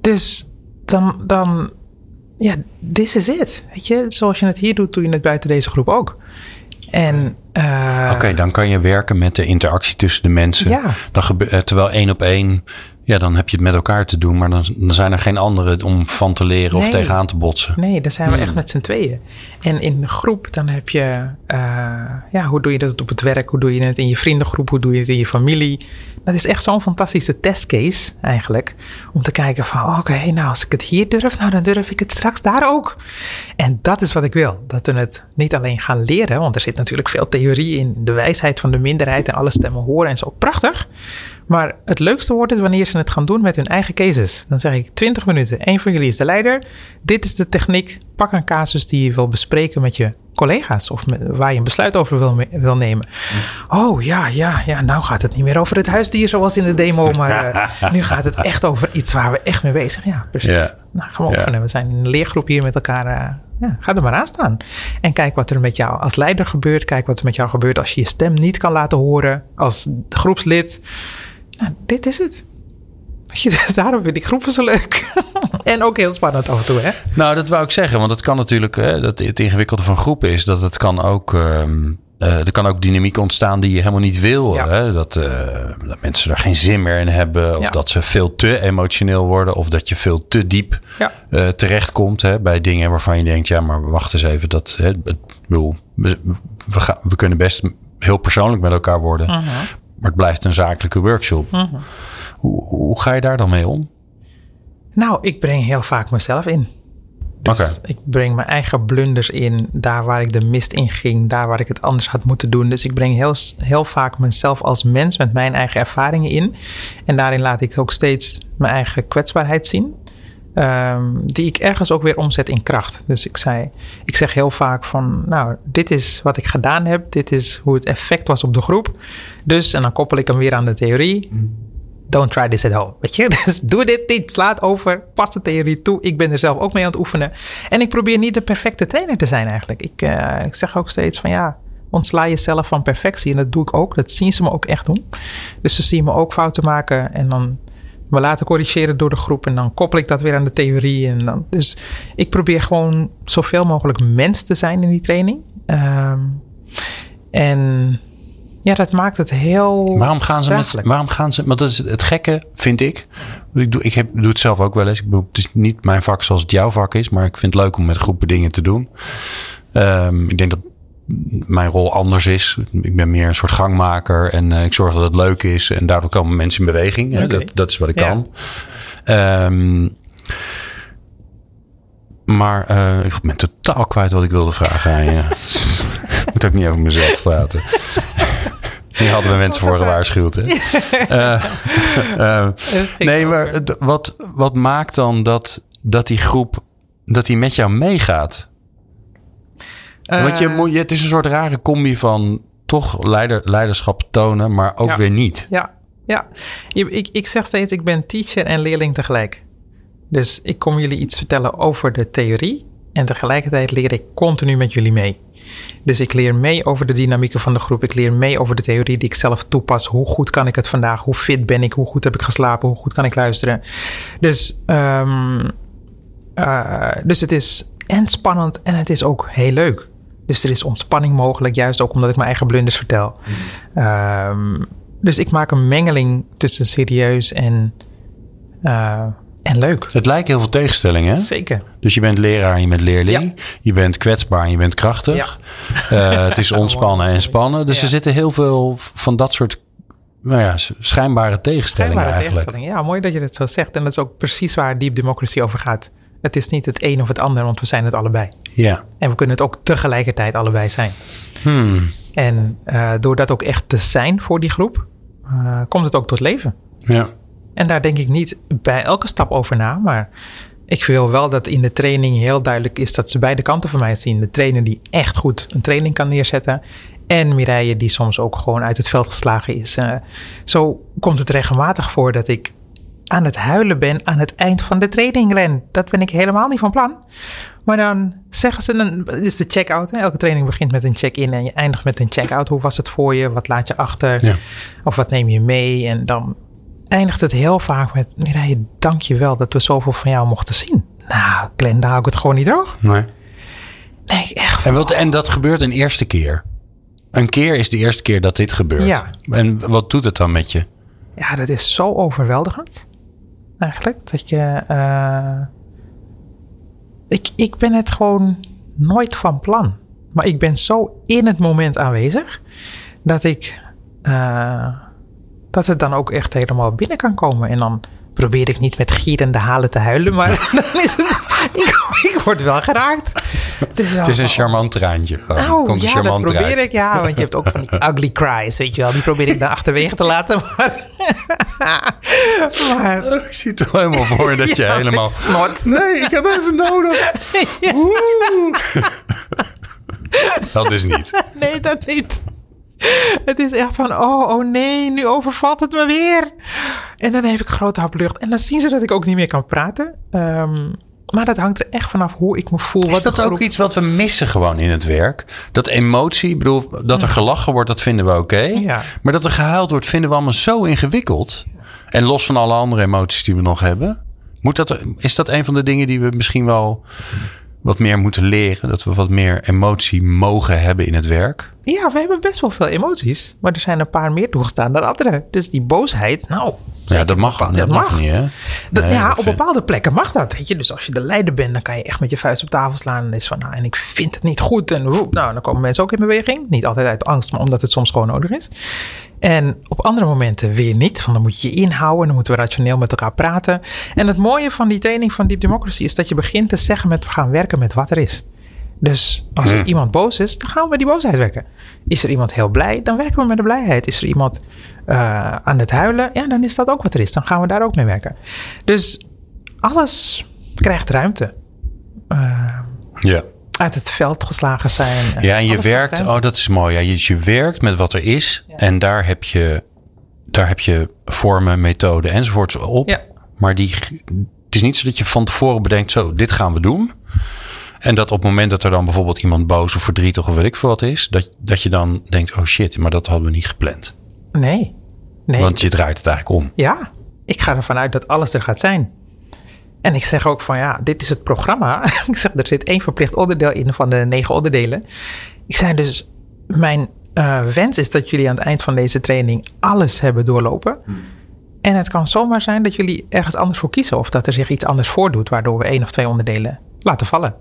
Dus dan, dan ja, this is it. Weet je, zoals je het hier doet, doe je het buiten deze groep ook. En eh, Oké, dan kan je werken met de interactie tussen de mensen. Ja. Dan eh, terwijl één op één, ja, dan heb je het met elkaar te doen. Maar dan, dan zijn er geen anderen om van te leren of tegenaan te botsen. Nee, dan zijn we Hmm. echt met z'n tweeën. En in de groep, dan heb je, eh, ja, hoe doe je dat op het werk? Hoe doe je het in je vriendengroep? Hoe doe je het in je familie? Dat is echt zo'n fantastische testcase eigenlijk. Om te kijken van, oké, nou als ik het hier durf, nou dan durf ik het straks daar ook. En dat is wat ik wil. Dat we het niet alleen gaan leren, want er zit natuurlijk veel theorie in. De wijsheid van de minderheid en alle stemmen horen en zo. Prachtig. Maar het leukste wordt het wanneer ze het gaan doen met hun eigen cases. Dan zeg ik 20 minuten. Eén van jullie is de leider. Dit is de techniek. Pak een casus die je wil bespreken met je collega's. Of met- waar je een besluit over wil, wil nemen. Oh ja, ja, ja. Nou gaat het niet meer over het huisdier zoals in de demo. Maar eh, nu gaat het echt over iets waar we echt mee bezig zijn. Ja, precies. Nou, gaan we oefenen. We zijn in een leergroep hier met elkaar. eh, ja, ga er maar aan staan. En kijk wat er met jou als leider gebeurt. Kijk wat er met jou gebeurt als je je stem niet kan laten horen. Als groepslid. Nou, dit is het. Daarom vind ik groepen zo leuk. en ook heel spannend af en toe, hè? Nou, dat wou ik zeggen. Want het kan natuurlijk, hè, dat het ingewikkelde van groepen is dat het kan ook. ehm, eh, er kan ook dynamiek ontstaan die je helemaal niet wil. Ja. Hè? Dat, eh, dat mensen er geen zin meer in hebben. Of Ja. dat ze veel te emotioneel worden. Of dat je veel te diep Ja. eh, terechtkomt hè, bij dingen waarvan je denkt: ja, maar wacht eens even. Dat, hè, het, ik bedoel, we, we, gaan, we kunnen best heel persoonlijk met elkaar worden. Mhm. Maar het blijft een zakelijke workshop. Hoe, hoe ga je daar dan mee om? Nou, ik breng heel vaak mezelf in. Dus Oké. ik breng mijn eigen blunders in. Daar waar ik de mist in ging. Daar waar ik het anders had moeten doen. Dus ik breng heel, heel vaak mezelf als mens met mijn eigen ervaringen in. En daarin laat ik ook steeds mijn eigen kwetsbaarheid zien. Ehm, die ik ergens ook weer omzet in kracht. Dus ik, zei, ik zeg heel vaak van, nou, dit is wat ik gedaan heb. Dit is hoe het effect was op de groep. Dus, en dan koppel ik hem weer aan de theorie. Don't try this at home. Weet je? Dus doe dit niet. Sla het over. Pas de theorie toe. Ik ben er zelf ook mee aan het oefenen. En ik probeer niet de perfecte trainer te zijn eigenlijk. Ik, eh, ik zeg ook steeds van ja, ontsla jezelf van perfectie. En dat doe ik ook. Dat zien ze me ook echt doen. Dus ze zien me ook fouten maken. En dan me laten corrigeren door de groep. En dan koppel ik dat weer aan de theorie. En dan, dus ik probeer gewoon zoveel mogelijk mens te zijn in die training. Ehm, en ja, dat maakt het heel. Waarom gaan ze met, waarom gaan ze, want dat is het gekke, vind ik. Ik doe, ik heb, doe het zelf ook wel eens. Ik bedoel, het is niet mijn vak zoals het jouw vak is, maar ik vind het leuk om met groepen dingen te doen. Ehm, ik denk dat mijn rol anders is. Ik ben meer een soort gangmaker en eh, ik zorg dat het leuk is en daardoor komen mensen in beweging. Hè? Dat, dat is wat ik Ja. kan. Ehm, Maar uh, ik ben totaal kwijt wat ik wilde vragen aan je. ik moet ook niet over mezelf praten. Die hadden we mensen voor gewaarschuwd. Uh, uh, nee, maar wat, wat maakt dan dat, dat die groep dat die met jou meegaat? Want je, moet, het is een soort rare combi van toch leider, leiderschap tonen, maar ook weer niet. Ja, ja. Ik, ik zeg steeds, ik ben teacher en leerling tegelijk. Dus ik kom jullie iets vertellen over de theorie. En tegelijkertijd leer ik continu met jullie mee. Dus ik leer mee over de dynamieken van de groep. Ik leer mee over de theorie die ik zelf toepas. Hoe goed kan ik het vandaag? Hoe fit ben ik? Hoe goed heb ik geslapen? Hoe goed kan ik luisteren? Dus, um, uh, dus het is en spannend en het is ook heel leuk. Dus er is ontspanning mogelijk, juist ook omdat ik mijn eigen blunders vertel. Mm. Um, dus ik maak een mengeling tussen serieus en, uh, en leuk. Het lijkt heel veel tegenstellingen, hè? Zeker. Dus je bent leraar en je bent leerling. Je bent kwetsbaar en je bent krachtig. Ja. Uh, het is ontspannen en spannen. Dus er zitten heel veel van dat soort nou ja, schijnbare tegenstellingen schijnbare eigenlijk. Tegenstellingen. Ja, mooi dat je dat zo zegt. En dat is ook precies waar Deep Democracy over gaat. Het is niet het een of het ander, want we zijn het allebei. Ja. En we kunnen het ook tegelijkertijd allebei zijn. Hmm. En uh, door dat ook echt te zijn voor die groep, uh, komt het ook tot leven. Ja. En daar denk ik niet bij elke stap over na, maar ik wil wel dat in de training heel duidelijk is dat ze beide kanten van mij zien. De trainer die echt goed een training kan neerzetten. En Mireille die soms ook gewoon uit het veld geslagen is. Uh, zo komt het regelmatig voor dat ik aan het huilen ben aan het eind van de training, Glenn. Dat ben ik helemaal niet van plan. Maar dan zeggen ze, dan is de check-out. Elke training begint met een check-in en je eindigt met een check-out. Hoe was het voor je? Wat laat je achter? Ja. Of wat neem je mee? En dan eindigt het heel vaak met, Mireille, dank je wel dat we zoveel van jou mochten zien. Nou, Glenn, daar hou ik het gewoon niet droog. Nee. Nee, echt. En, wat, en dat gebeurt een eerste keer? Een keer is de eerste keer dat dit gebeurt. Ja. En wat doet het dan met je? Ja, dat is zo overweldigend. Eigenlijk. Dat je. Uh, ik, ik ben het gewoon nooit van plan. Maar ik ben zo in het moment aanwezig. Dat ik. Uh, dat het dan ook echt helemaal binnen kan komen. En dan probeer ik niet met gierende halen te huilen. Maar dan is het. Ik word wel geraakt. Het is, het is een charmant traantje. Oh, Komt ja, dat probeer ik. Ja, want je hebt ook van die ugly cries, weet je wel. Die probeer ik dan achterwege te laten. Maar, maar ik zie het wel helemaal voor dat je helemaal... Snot. Nee, ik heb even nodig. dat is niet. Nee, dat niet. Het is echt van, oh, oh nee, nu overvalt het me weer. En dan heb ik grote hap lucht. En dan zien ze dat ik ook niet meer kan praten. Um, maar dat hangt er echt vanaf hoe ik me voel. Is dat ook iets wat we missen gewoon in het werk? Dat emotie, ik bedoel, dat er gelachen wordt, dat vinden we oké. Ja. Maar dat er gehuild wordt, vinden we allemaal zo ingewikkeld. En los van alle andere emoties die we nog hebben. Moet dat, is dat een van de dingen die we misschien wel wat meer moeten leren? Dat we wat meer emotie mogen hebben in het werk? Ja, we hebben best wel veel emoties. Maar er zijn een paar meer toegestaan dan andere. Dus die boosheid, nou... Ja, dat mag, dat, dat mag. niet, hè? Dat, ja, op bepaalde plekken mag dat, weet je. Dus als je de leider bent, dan kan je echt met je vuist op tafel slaan. En is van, nou, en ik vind het niet goed. En woep, nou, dan komen mensen ook in beweging. Niet altijd uit angst, maar omdat het soms gewoon nodig is. En op andere momenten weer niet. Want dan moet je je inhouden. Dan moeten we rationeel met elkaar praten. En het mooie van die training van Deep Democracy is dat je begint te zeggen met we gaan werken met wat er is. Dus als er hmm. iemand boos is, dan gaan we met die boosheid werken. Is er iemand heel blij, dan werken we met de blijheid. Is er iemand uh, aan het huilen, ja, dan is dat ook wat er is. Dan gaan we daar ook mee werken. Dus alles krijgt ruimte. Uh, ja uit het veld geslagen zijn. Ja, en je werkt, oh dat is mooi. Ja, je, je werkt met wat er is en daar heb, je, daar heb je vormen, methoden enzovoorts op. Ja. Maar die, het is niet zo dat je van tevoren bedenkt, zo, dit gaan we doen. En dat op het moment dat er dan bijvoorbeeld iemand boos of verdrietig of weet ik veel wat is, dat, dat je dan denkt, oh shit, maar dat hadden we niet gepland. Nee. nee. Want je draait het eigenlijk om. Ja, ik ga ervan uit dat alles er gaat zijn. En ik zeg ook van ja, dit is het programma. ik zeg, er zit één verplicht onderdeel in van de negen onderdelen. Ik zei dus, mijn uh, wens is dat jullie aan het eind van deze training alles hebben doorlopen. Hmm. En het kan zomaar zijn dat jullie ergens anders voor kiezen. Of dat er zich iets anders voordoet, waardoor we één of twee onderdelen laten vallen.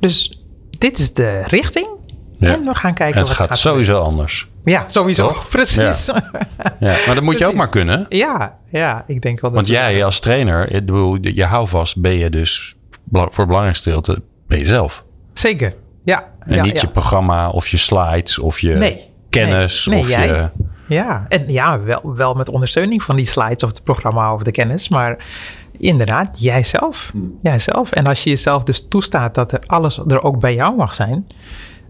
Dus dit is de richting. Ja. En we gaan kijken. En het gaat, gaat sowieso anders. Ja, sowieso. Precies. Ja. ja. maar dat moet je ook maar kunnen. Ja, ja, ik denk wel. Dat Want jij als trainer, ik bedoel, je houvast ben je dus voor het belangrijkste gedeelte ben je zelf. Zeker. Ja. En ja, niet ja. je programma of je slides of je Nee. kennis. Nee, of jij. je... Ja, en ja, wel, wel met ondersteuning van die slides of het programma of de kennis. Maar inderdaad, jijzelf. Jijzelf. En als je jezelf dus toestaat dat er alles er ook bij jou mag zijn.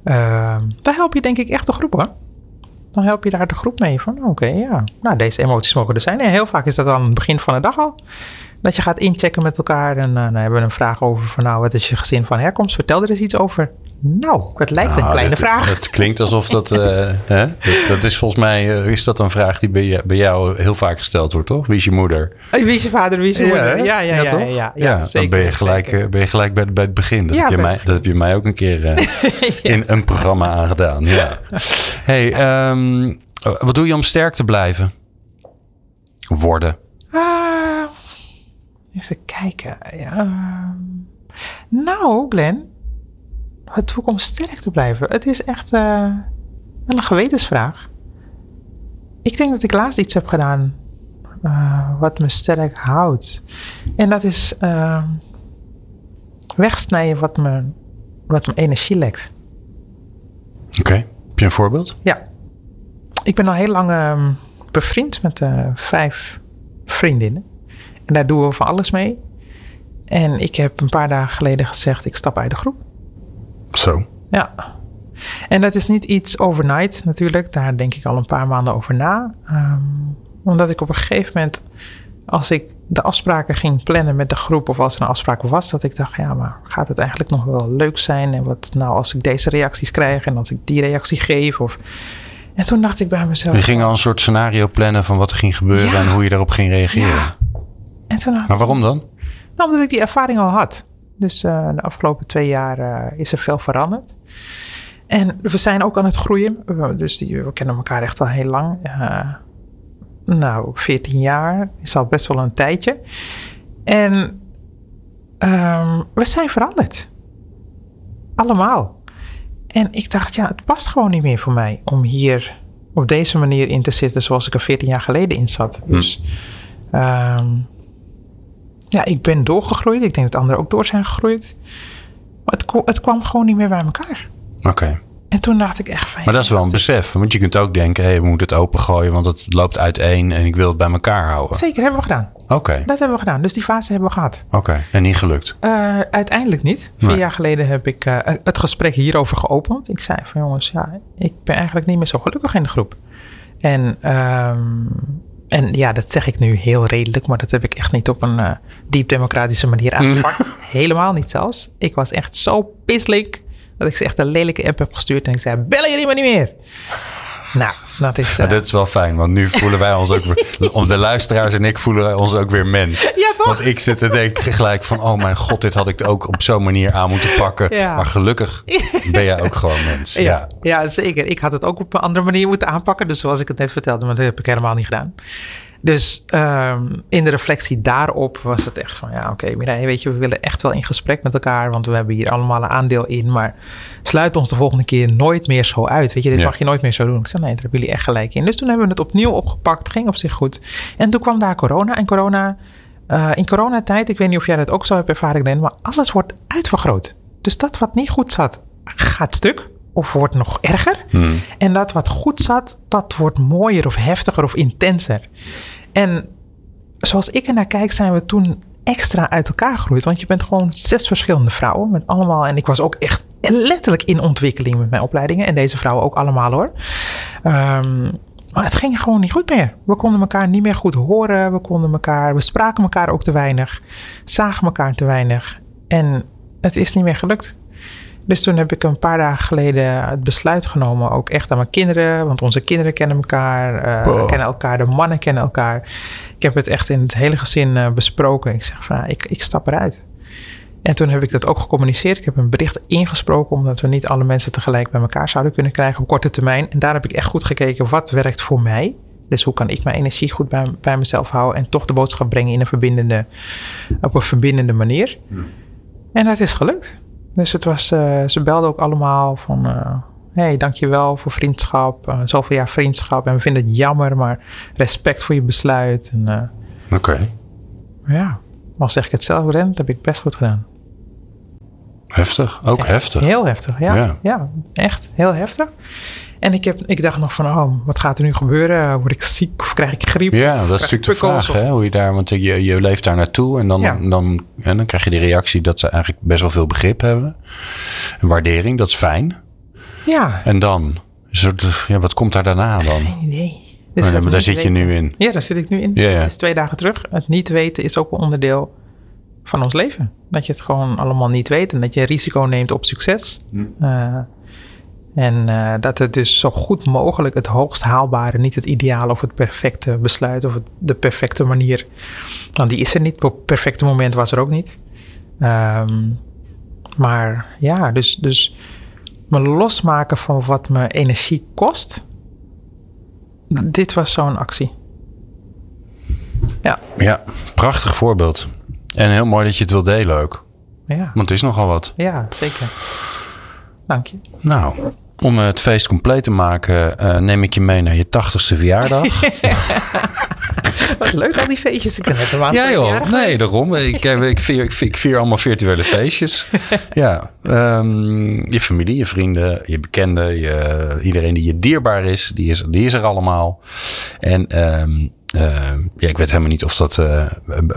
ehm, dan help je denk ik echt de groep hoor. Dan help je daar de groep mee van oké, ja. Nou, deze emoties mogen er zijn. En heel vaak is dat aan het begin van de dag al. Dat je gaat inchecken met elkaar. En eh, dan hebben we een vraag over van nou, wat is je gezin van herkomst? Vertel er eens iets over. Nou, het lijkt een Nou, kleine dat- vraag. Het klinkt alsof dat, eh, hè? dat... Dat is volgens mij eh, is dat een vraag die bij, bij jou heel vaak gesteld wordt, toch? Wie is je moeder? Wie is je vader, wie is je moeder? Ja, ja, ja. ja, ja, ja, zeker, dan ben je gelijk, zeker. eh, ben je gelijk bij, bij het begin. Dat, heb je mij, dat heb je mij ook een keer in een programma aangedaan. Ja. Hey, ehm, wat doe je om sterk te blijven? Worden. Ah, even kijken. Nou, Glenn. Ik om sterk te blijven? Het is echt eh, wel een gewetensvraag. Ik denk dat ik laatst iets heb gedaan eh, wat me sterk houdt. En dat is eh, wegsnijden wat me, wat me energie lekt. Oké. Heb je een voorbeeld? Ja. Ik ben al heel lang ehm, bevriend met eh, vijf vriendinnen. En daar doen we van alles mee. En ik heb een paar dagen geleden gezegd, ik stap uit de groep. Zo. Ja. En dat is niet iets overnight natuurlijk. Daar denk ik al een paar maanden over na. Ehm, omdat ik op een gegeven moment, als ik de afspraken ging plannen met de groep, of als er een afspraak was, dat ik dacht, ja, maar gaat het eigenlijk nog wel leuk zijn? En wat nou als ik deze reacties krijg en als ik die reactie geef? Of... En toen dacht ik bij mezelf. Je ging al een soort scenario plannen van wat er ging gebeuren Ja. en hoe je daarop ging reageren. Ja. En toen Maar waarom dan? Nou, omdat ik die ervaring al had. Dus eh, de afgelopen twee jaar eh, is er veel veranderd. En we zijn ook aan het groeien. We- Dus die, we kennen elkaar echt al heel lang. Eh, nou, 14 jaar is al best wel een tijdje. En ehm, we zijn veranderd. Allemaal. En ik dacht, ja, het past gewoon niet meer voor mij om hier op deze manier in te zitten zoals ik er 14 jaar geleden in zat. Dus ehm, ja, ik ben doorgegroeid. Ik denk dat anderen ook door zijn gegroeid. Maar het, kwam gewoon niet meer bij elkaar. Oké. En toen dacht ik echt van... Maar dat is wel een besef. Want je kunt ook denken, hey, we moeten het opengooien, want het loopt uiteen en ik wil het bij elkaar houden. Zeker, hebben we gedaan. Oké, Dat hebben we gedaan. Dus die fase hebben we gehad. oké. En niet gelukt. Eh, uiteindelijk niet. Vier Nee. jaar geleden heb ik eh, het gesprek hierover geopend. Ik zei van jongens, ja, ik ben eigenlijk niet meer zo gelukkig in de groep. En, ehm, en ja, dat zeg ik nu heel redelijk, maar dat heb ik echt niet op een eh, diep democratische manier aangepakt. Helemaal niet zelfs. Ik was echt zo pisselijk dat ik ze echt een lelijke app heb gestuurd en ik zei, bellen jullie maar niet meer. Nou, dat is... Eh, dit is wel fijn, want nu voelen wij ons ook weer... Om de luisteraars en ik voelen wij ons ook weer mens. Ja, toch? Want ik zit te denken gelijk van... Oh mijn god, dit had ik ook op zo'n manier aan moeten pakken. Ja. Maar gelukkig ben jij ook gewoon mens. Ja. Ja, ja, zeker. Ik had het ook op een andere manier moeten aanpakken. Dus zoals ik het net vertelde, maar dat heb ik helemaal niet gedaan. Dus ehm, in de reflectie daarop was het echt van... Ja, oké, Mireille, weet je, we willen echt wel in gesprek met elkaar. Want we hebben hier allemaal een aandeel in. Maar sluit ons de volgende keer nooit meer zo uit. Weet je, dit Ja. mag je nooit meer zo doen. Ik zei, nee, daar hebben jullie echt gelijk in. Dus toen hebben we het opnieuw opgepakt. Ging op zich goed. En toen kwam daar corona. En corona... eh, in coronatijd, ik weet niet of jij dat ook zo hebt ervaren, maar alles wordt uitvergroot. Dus dat wat niet goed zat, gaat stuk of wordt nog erger. En dat wat goed zat, dat wordt mooier of heftiger of intenser. En zoals ik er naar kijk, zijn we toen extra uit elkaar gegroeid. Want je bent gewoon zes verschillende vrouwen met allemaal. En ik was ook echt letterlijk in ontwikkeling met mijn opleidingen. En deze vrouwen ook allemaal hoor. Ehm, maar het ging gewoon niet goed meer. We konden elkaar niet meer goed horen. We konden elkaar, we spraken elkaar ook te weinig. Zagen elkaar te weinig. En het is niet meer gelukt. Dus toen heb ik een paar dagen geleden het besluit genomen, ook echt aan mijn kinderen, want onze kinderen kennen elkaar, eh, Wow. kennen elkaar, de mannen kennen elkaar. Ik heb het echt in het hele gezin eh, besproken. Ik zeg van, ja, ik, ik stap eruit. En toen heb ik dat ook gecommuniceerd. Ik heb een bericht ingesproken, omdat we niet alle mensen tegelijk bij elkaar zouden kunnen krijgen op korte termijn. En daar heb ik echt goed gekeken, wat werkt voor mij? Dus hoe kan ik mijn energie goed bij, bij mezelf houden en toch de boodschap brengen in een verbindende, op een verbindende manier? En dat is gelukt. Dus het was, eh, ze belden ook allemaal van, eh hey, dankjewel voor vriendschap, eh, zoveel jaar vriendschap. En we vinden het jammer, maar respect voor je besluit. En Oké. ja, al zeg ik het zelf, Ren, dat heb ik best goed gedaan. Heftig, ook Echt heftig. Heel heftig, ja. Ja. ja. echt heel heftig. En ik, heb, ik dacht nog van, oh, wat gaat er nu gebeuren? Word ik ziek of krijg ik griep? Ja, dat is natuurlijk de vraag, hè? Hoe je daar, want je, je leeft daar naartoe en dan, Ja. dan, en dan krijg je de reactie dat ze eigenlijk best wel veel begrip hebben. Een waardering, dat is fijn. Ja, En dan, ja, wat komt daar daarna dan? geen idee. Oh, Dus maar daar zit je nu in. Ja, daar zit ik nu in. Ja, ja. Het is twee dagen terug. Het niet weten is ook een onderdeel van ons leven. Dat je het gewoon allemaal niet weet en dat je risico neemt op succes. Hm. Eh, en eh, dat het dus zo goed mogelijk het hoogst haalbare, niet het ideale of het perfecte besluit of het, de perfecte manier. Want die is er niet. Op het perfecte moment was er ook niet. Ehm, maar ja, dus, dus me losmaken van wat me energie kost. Dit was zo'n actie. Ja, Ja, prachtig voorbeeld. En heel mooi dat je het wil delen ook. ja, Want het is nogal wat. ja, zeker. Dank je. Nou, om het feest compleet te maken, eh, neem ik je mee naar je tachtigste verjaardag. Wat leuk al die feestjes. Ik ben net een maand Ja joh, nee daarom. Ik, heb- ik, vier, ik, vier, ik vier allemaal virtuele feestjes. ja, ehm, je familie, je vrienden, je bekenden, je, iedereen die je dierbaar is, die is, die is er allemaal. En ehm, ja, ik weet helemaal niet of dat eh,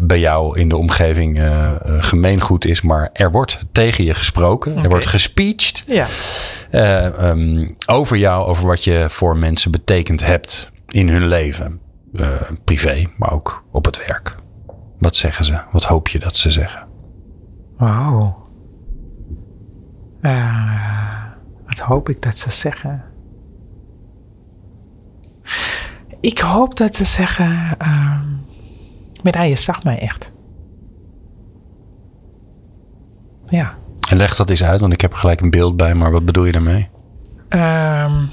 bij jou in de omgeving eh, eh, gemeengoed is, maar er wordt tegen je gesproken. Er wordt gespeecht Ja, eh, ehm, over jou, over wat je voor mensen betekend hebt in hun leven. Privé, maar ook op het werk. Wat zeggen ze? Wat hoop je dat ze zeggen? wauw. Wat hoop ik dat ze zeggen? Ik hoop dat ze zeggen... ehm Mirai, je zag mij echt. Ja. En leg dat eens uit, want ik heb er gelijk een beeld bij, maar wat bedoel je daarmee? Ehm,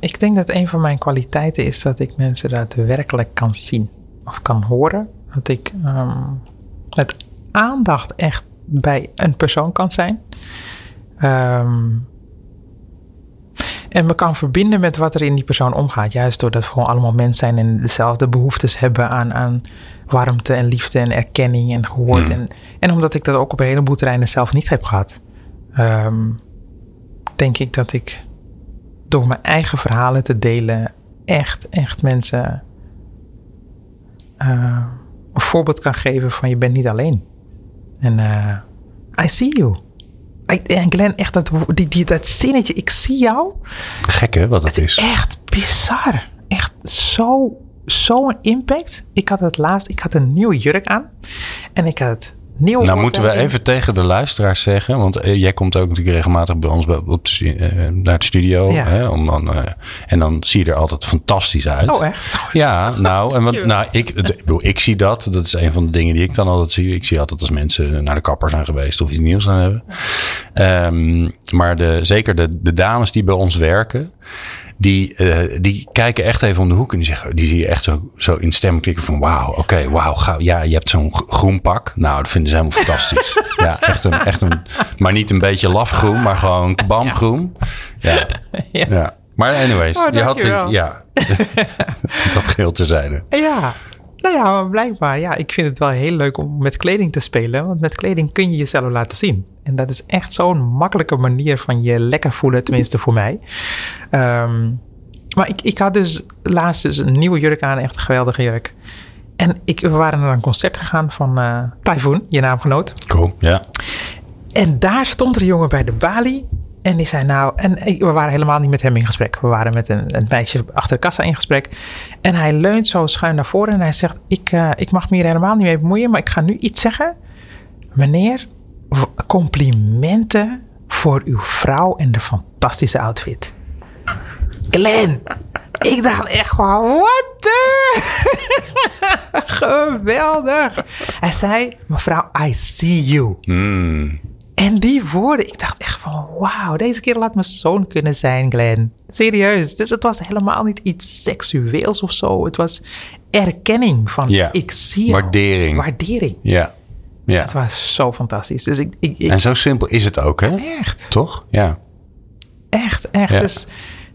ik denk dat een van mijn kwaliteiten is dat ik mensen daadwerkelijk kan zien of kan horen. Dat ik ehm, met aandacht echt bij een persoon kan zijn. Ehm, en me kan verbinden met wat er in die persoon omgaat. Juist doordat we gewoon allemaal mensen zijn en dezelfde behoeftes hebben aan, aan warmte en liefde en erkenning en gehoord. Hmm. En, en omdat ik dat ook op een heleboel terreinen zelf niet heb gehad. ehm, denk ik dat ik door mijn eigen verhalen te delen echt, echt mensen eh, een voorbeeld kan geven van je bent niet alleen. En eh, I see you. En Glenn, echt dat, die, die, dat zinnetje, ik zie jou, Gek hè, wat het is. echt bizar. Echt zo, zo'n impact. Ik had het laatst, ik had een nieuwe jurk aan. En ik had het nieuw Nou moeten we even tegen de luisteraars zeggen, want eh, jij komt ook natuurlijk regelmatig bij ons bij, op de, eh, naar de studio. Ja. Hè, om dan, eh, en dan zie je er altijd fantastisch uit. Oh, echt? Ja, nou, en wat, nou ik, ik bedoel, ik zie dat. Dat is een van de dingen die ik dan altijd zie. Ik zie altijd als mensen naar de kapper zijn geweest of iets nieuws aan hebben. Ehm, maar de, zeker de, de dames die bij ons werken, die, eh, die kijken echt even om de hoek en die, zeggen, die zie je echt zo, zo in stem klikken van wauw, oké, wauw, ga- ja, je hebt zo'n groen pak. Nou, dat vinden ze helemaal fantastisch. ja, echt een, echt een, maar niet een beetje lafgroen, maar gewoon bamgroen. Ja, Ja. ja. Maar anyways, Oh, je had ja, dat geheel terzijde. Ja, nou ja, maar blijkbaar. Ja, ik vind het wel heel leuk om met kleding te spelen. Want met kleding kun je jezelf laten zien. En dat is echt zo'n makkelijke manier van je lekker voelen, tenminste voor mij. Ehm, maar ik, ik had dus laatst dus een nieuwe jurk aan, echt een geweldige jurk. En ik, we waren naar een concert gegaan van eh Typhoon, je naamgenoot. Cool, ja. En daar stond er een jongen bij de balie. En die zei nou, en ik- we waren helemaal niet met hem in gesprek. We waren met een, een meisje achter de kassa in gesprek. En hij leunt zo schuin naar voren en hij zegt: ik, eh, ik mag me hier helemaal niet mee bemoeien, maar ik ga nu iets zeggen. Meneer, complimenten voor uw vrouw en de fantastische outfit. Glenn, ik dacht echt gewoon, wat? Geweldig. Hij zei, mevrouw, I see you. Mm. En die woorden, ik dacht echt van wauw, deze keer laat mijn zoon kunnen zijn, Glenn. Serieus. Dus het was helemaal niet iets seksueels of zo. Het was erkenning van Ja. ik zie jou. Waardering. Waardering. Ja. ja. Het was zo fantastisch. Dus ik, ik, ik En zo simpel is het ook, hè? echt, Toch? Ja. echt, echt. Ja. Dus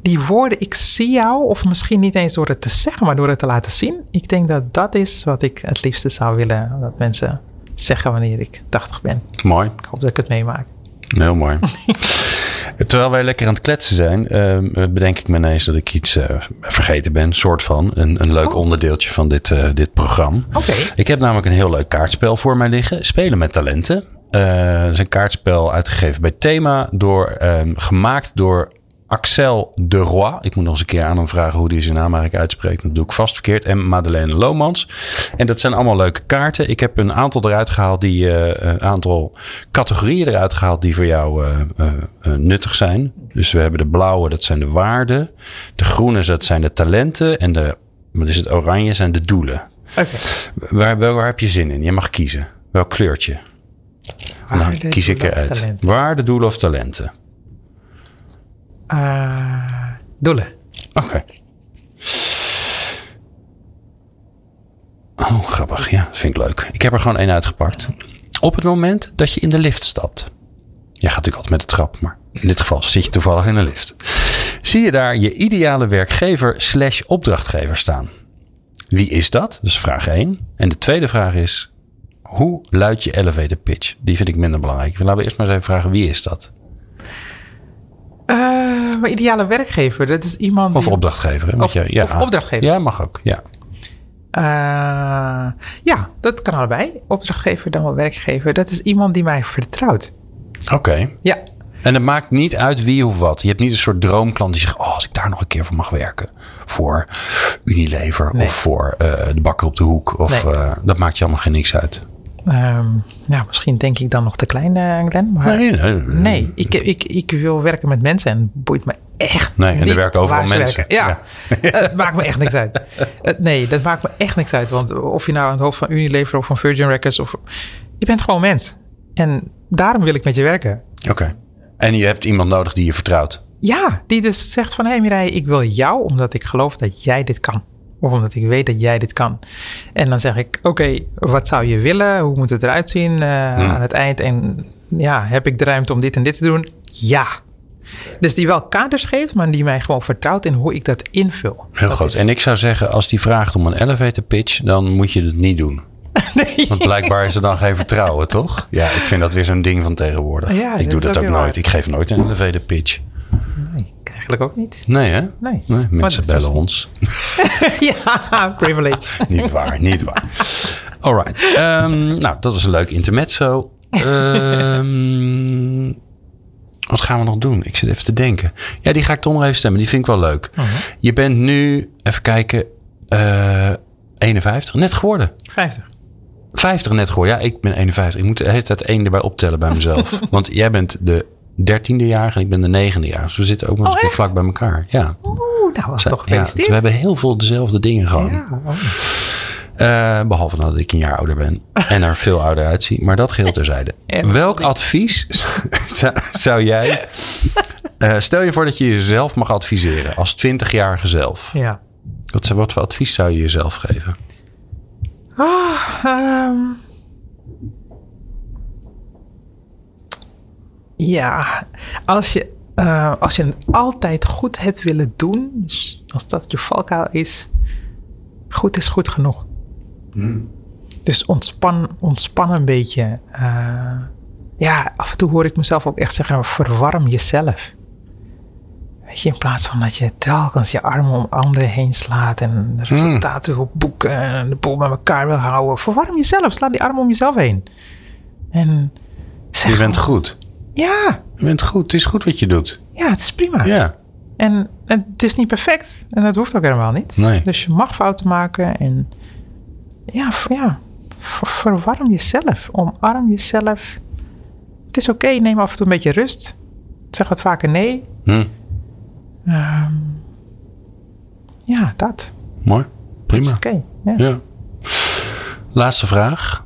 die woorden, ik zie jou, of misschien niet eens door het te zeggen, maar door het te laten zien. Ik denk dat dat is wat ik het liefste zou willen dat mensen zeggen wanneer ik 80 ben. Mooi. Ik hoop dat ik het meemaak. Heel mooi. Terwijl wij lekker aan het kletsen zijn, uh, bedenk ik me ineens dat ik iets uh, vergeten ben, soort van. Een, een leuk oh. onderdeeltje van dit, uh, dit programma. Oké. Ik heb namelijk een heel leuk kaartspel voor mij liggen. Spelen met talenten. Het is een kaartspel uitgegeven bij Thema, door, ehm, gemaakt door Axel de Roy. Ik moet nog eens een keer aan hem vragen hoe hij zijn naam eigenlijk uitspreekt. Dat doe ik vast verkeerd. En Madeleine Lomans. En dat zijn allemaal leuke kaarten. Ik heb een aantal eruit gehaald die uh, een aantal categorieën eruit gehaald die voor jou uh, uh, nuttig zijn. Dus we hebben de blauwe, dat zijn de waarden. De groene, dat zijn de talenten. En de, wat is het oranje, zijn de doelen. Oké. Waar, waar heb je zin in? Je mag kiezen. Welk kleurtje? Waarde, nou, kies ik eruit. Waarde, doelen of talenten? Uh, doelen. Oké. Oh, grappig. Ja, dat vind ik leuk. Ik heb er gewoon één uitgepakt. Op het moment dat je in de lift stapt. Jij gaat natuurlijk altijd met de trap, maar in dit geval zit je toevallig in de lift. Zie je daar je ideale werkgever slash opdrachtgever staan. Wie is dat? Dat is vraag 1. En de tweede vraag is, hoe luidt je elevator pitch? Die vind ik minder belangrijk. Laten we eerst maar eens even vragen, wie is dat? Uh, mijn ideale werkgever, dat is iemand. Of opdrachtgever. Hè? Of, je, ja. of opdrachtgever. Ja, mag ook. Ja. Uh, ja, dat kan allebei. Opdrachtgever dan wel werkgever. Dat is iemand die mij vertrouwt. Oké. Okay. Ja. En het maakt niet uit wie of wat. Je hebt niet een soort droomklant die zegt: Oh, als ik daar nog een keer voor mag werken. Voor Unilever nee. of voor uh, de bakker op de hoek. Of nee. dat maakt je allemaal geen niks uit. Um, ja, misschien denk ik dan nog te klein, uh, Glenn. Maar nee, nee, nee. ik, ik, ik wil werken met mensen en het boeit me echt Nee, en er werken overal mensen. Ja, ja. het maakt me echt niks uit. Nee, dat maakt me echt niks uit. Want of je nou aan het hoofd van Unilever of van Virgin Records... Of, je bent gewoon mens. En daarom wil ik met je werken. Oké. Okay. En je hebt iemand nodig die je vertrouwt. Ja, die dus zegt van... hé hey Mireille, ik wil jou omdat ik geloof dat jij dit kan. Of omdat ik weet dat jij dit kan. En dan zeg ik, oké, wat zou je willen? Hoe moet het eruit zien uh, hmm. aan het eind? En ja, heb ik de ruimte om dit en dit te doen? Ja. Dus die wel kaders geeft, maar die mij gewoon vertrouwt in hoe ik dat invul. Heel dat goed. Is... En ik zou zeggen, als die vraagt om een elevator pitch, dan moet je het niet doen. Nee. Want blijkbaar is er dan geen vertrouwen, toch? Ja, ik vind dat weer zo'n ding van tegenwoordig. Ja, ik doe dat ook nooit. Waar. Ik geef nooit een elevator pitch. Nee, eigenlijk ook niet. Nee, hè? Nee. nee mensen bellen ons. ja, privilege. niet waar, niet waar. Alright. Um, nou, dat was een leuk intermezzo. Um, wat gaan we nog doen? Ik zit even te denken. Ja, die ga ik toch nog even stemmen. Die vind ik wel leuk. Uh -huh. Je bent nu, even kijken, uh, 51. Net geworden. 50. 50 net geworden. Ja, ik ben 51. Ik moet de hele tijd één erbij optellen bij mezelf. Want jij bent de dertiende jaar en ik ben de negende jaar. Dus we zitten ook nog eens oh, vlak bij elkaar. Ja. Oeh, nou was toch ja, dus we hebben heel veel dezelfde dingen gewoon. Ja, oh. Uh, behalve dat ik een jaar ouder ben en er veel ouder uitzie. Maar dat geheel terzijde. Welk advies zou, zou jij... Uh, stel je voor dat je jezelf mag adviseren als 20-jarige zelf. Ja. Wat, wat voor advies zou je jezelf geven? Oh, um, ja, als je, uh, als je het altijd goed hebt willen doen, dus als dat je valkuil is, goed is goed genoeg. Hmm. Dus ontspan, ontspan een beetje. Uh, ja, af en toe hoor ik mezelf ook echt zeggen: verwarm jezelf. Weet je, in plaats van dat je telkens je armen om anderen heen slaat en resultaten wil boeken en de boel bij elkaar wil houden. Verwarm jezelf, sla die armen om jezelf heen. En zeg Je bent goed. Ja, Je bent goed. Het is goed wat je doet. ja, het is prima. Ja. En het is niet perfect. En dat hoeft ook helemaal niet. Nee. Dus je mag fouten maken. En ja, ja ver- verwarm jezelf. Omarm jezelf. Het is oké. neem af en toe een beetje rust. Zeg wat vaker nee. Hm. Ehm, ja, dat. Mooi. Prima. oké. Ja. Ja. Laatste vraag.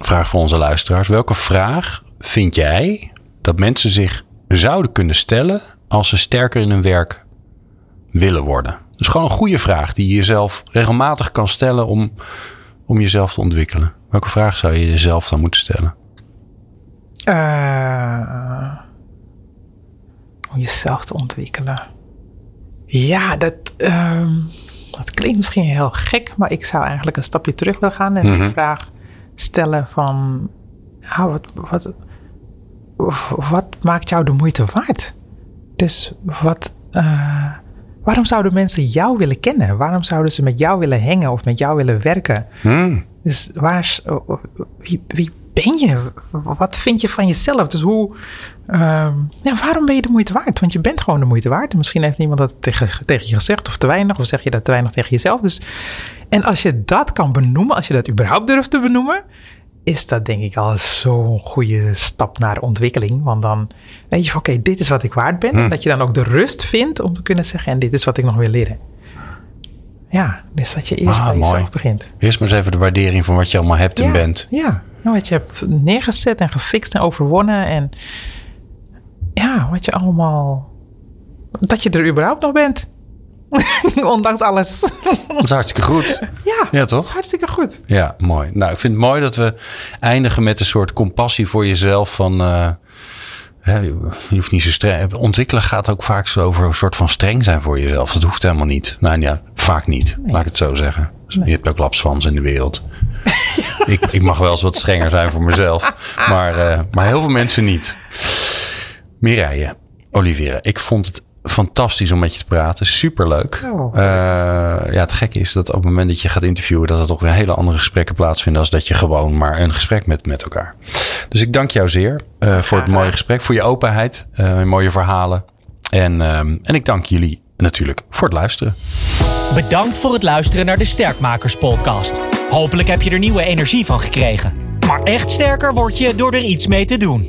Vraag voor onze luisteraars. Welke vraag vind jij dat mensen zich zouden kunnen stellen als ze sterker in hun werk willen worden? Dus gewoon een goede vraag die je jezelf regelmatig kan stellen om, om jezelf te ontwikkelen. Welke vraag zou je jezelf dan moeten stellen? Eh, om jezelf te ontwikkelen. Ja, dat, ehm, dat klinkt misschien heel gek, maar ik zou eigenlijk een stapje terug willen gaan en Mhm. de vraag stellen van, ah, wat, wat, wat maakt jou de moeite waard? Dus wat, uh, waarom zouden mensen jou willen kennen? Waarom zouden ze met jou willen hangen of met jou willen werken? Hmm. Dus waar, wie, wie ben je? Wat vind je van jezelf? Dus hoe, uh, ja, waarom ben je de moeite waard? Want je bent gewoon de moeite waard. misschien heeft niemand dat tegen, tegen je gezegd of te weinig, of zeg je dat te weinig tegen jezelf. Dus, en als je dat kan benoemen, als je dat überhaupt durft te benoemen, is dat denk ik al zo'n goede stap naar ontwikkeling. Want dan weet je van oké, dit is wat ik waard ben. En hm. dat je dan ook de rust vindt om te kunnen zeggen en dit is wat ik nog wil leren. Ja, dus dat je eerst ah, bij jezelf begint. Eerst maar eens even de waardering van wat je allemaal hebt en bent. Ja, wat je hebt neergezet en gefixt en overwonnen. En ja, wat je allemaal... Dat je er überhaupt nog bent. Ondanks alles. Dat is hartstikke goed. Ja, ja toch? Dat is hartstikke goed. Ja, mooi. Nou, ik vind het mooi dat we eindigen met een soort compassie voor jezelf. Van, uh, je hoeft niet zo streng. Ontwikkelen gaat ook vaak zo over een soort van streng zijn voor jezelf. Dat hoeft helemaal niet. Nou ja, vaak niet. Laat ik het zo zeggen. Je hebt ook lapsvans in de wereld. ik, ik mag wel eens wat strenger zijn voor mezelf. Maar, uh, maar heel veel mensen niet. Mireille, Olivier, ik vond het fantastisch om met je te praten. Superleuk. Oh. Uh, ja, het gekke is dat op het moment dat je gaat interviewen... dat er toch weer hele andere gesprekken plaatsvinden... als dat je gewoon maar een gesprek met, met elkaar. Dus ik dank jou zeer uh, voor het mooie gesprek. Voor je openheid. Uh, mooie verhalen. En, en ik dank jullie natuurlijk voor het luisteren. Bedankt voor het luisteren naar de Sterkmakers podcast. Hopelijk heb je er nieuwe energie van gekregen. Maar echt sterker word je door er iets mee te doen.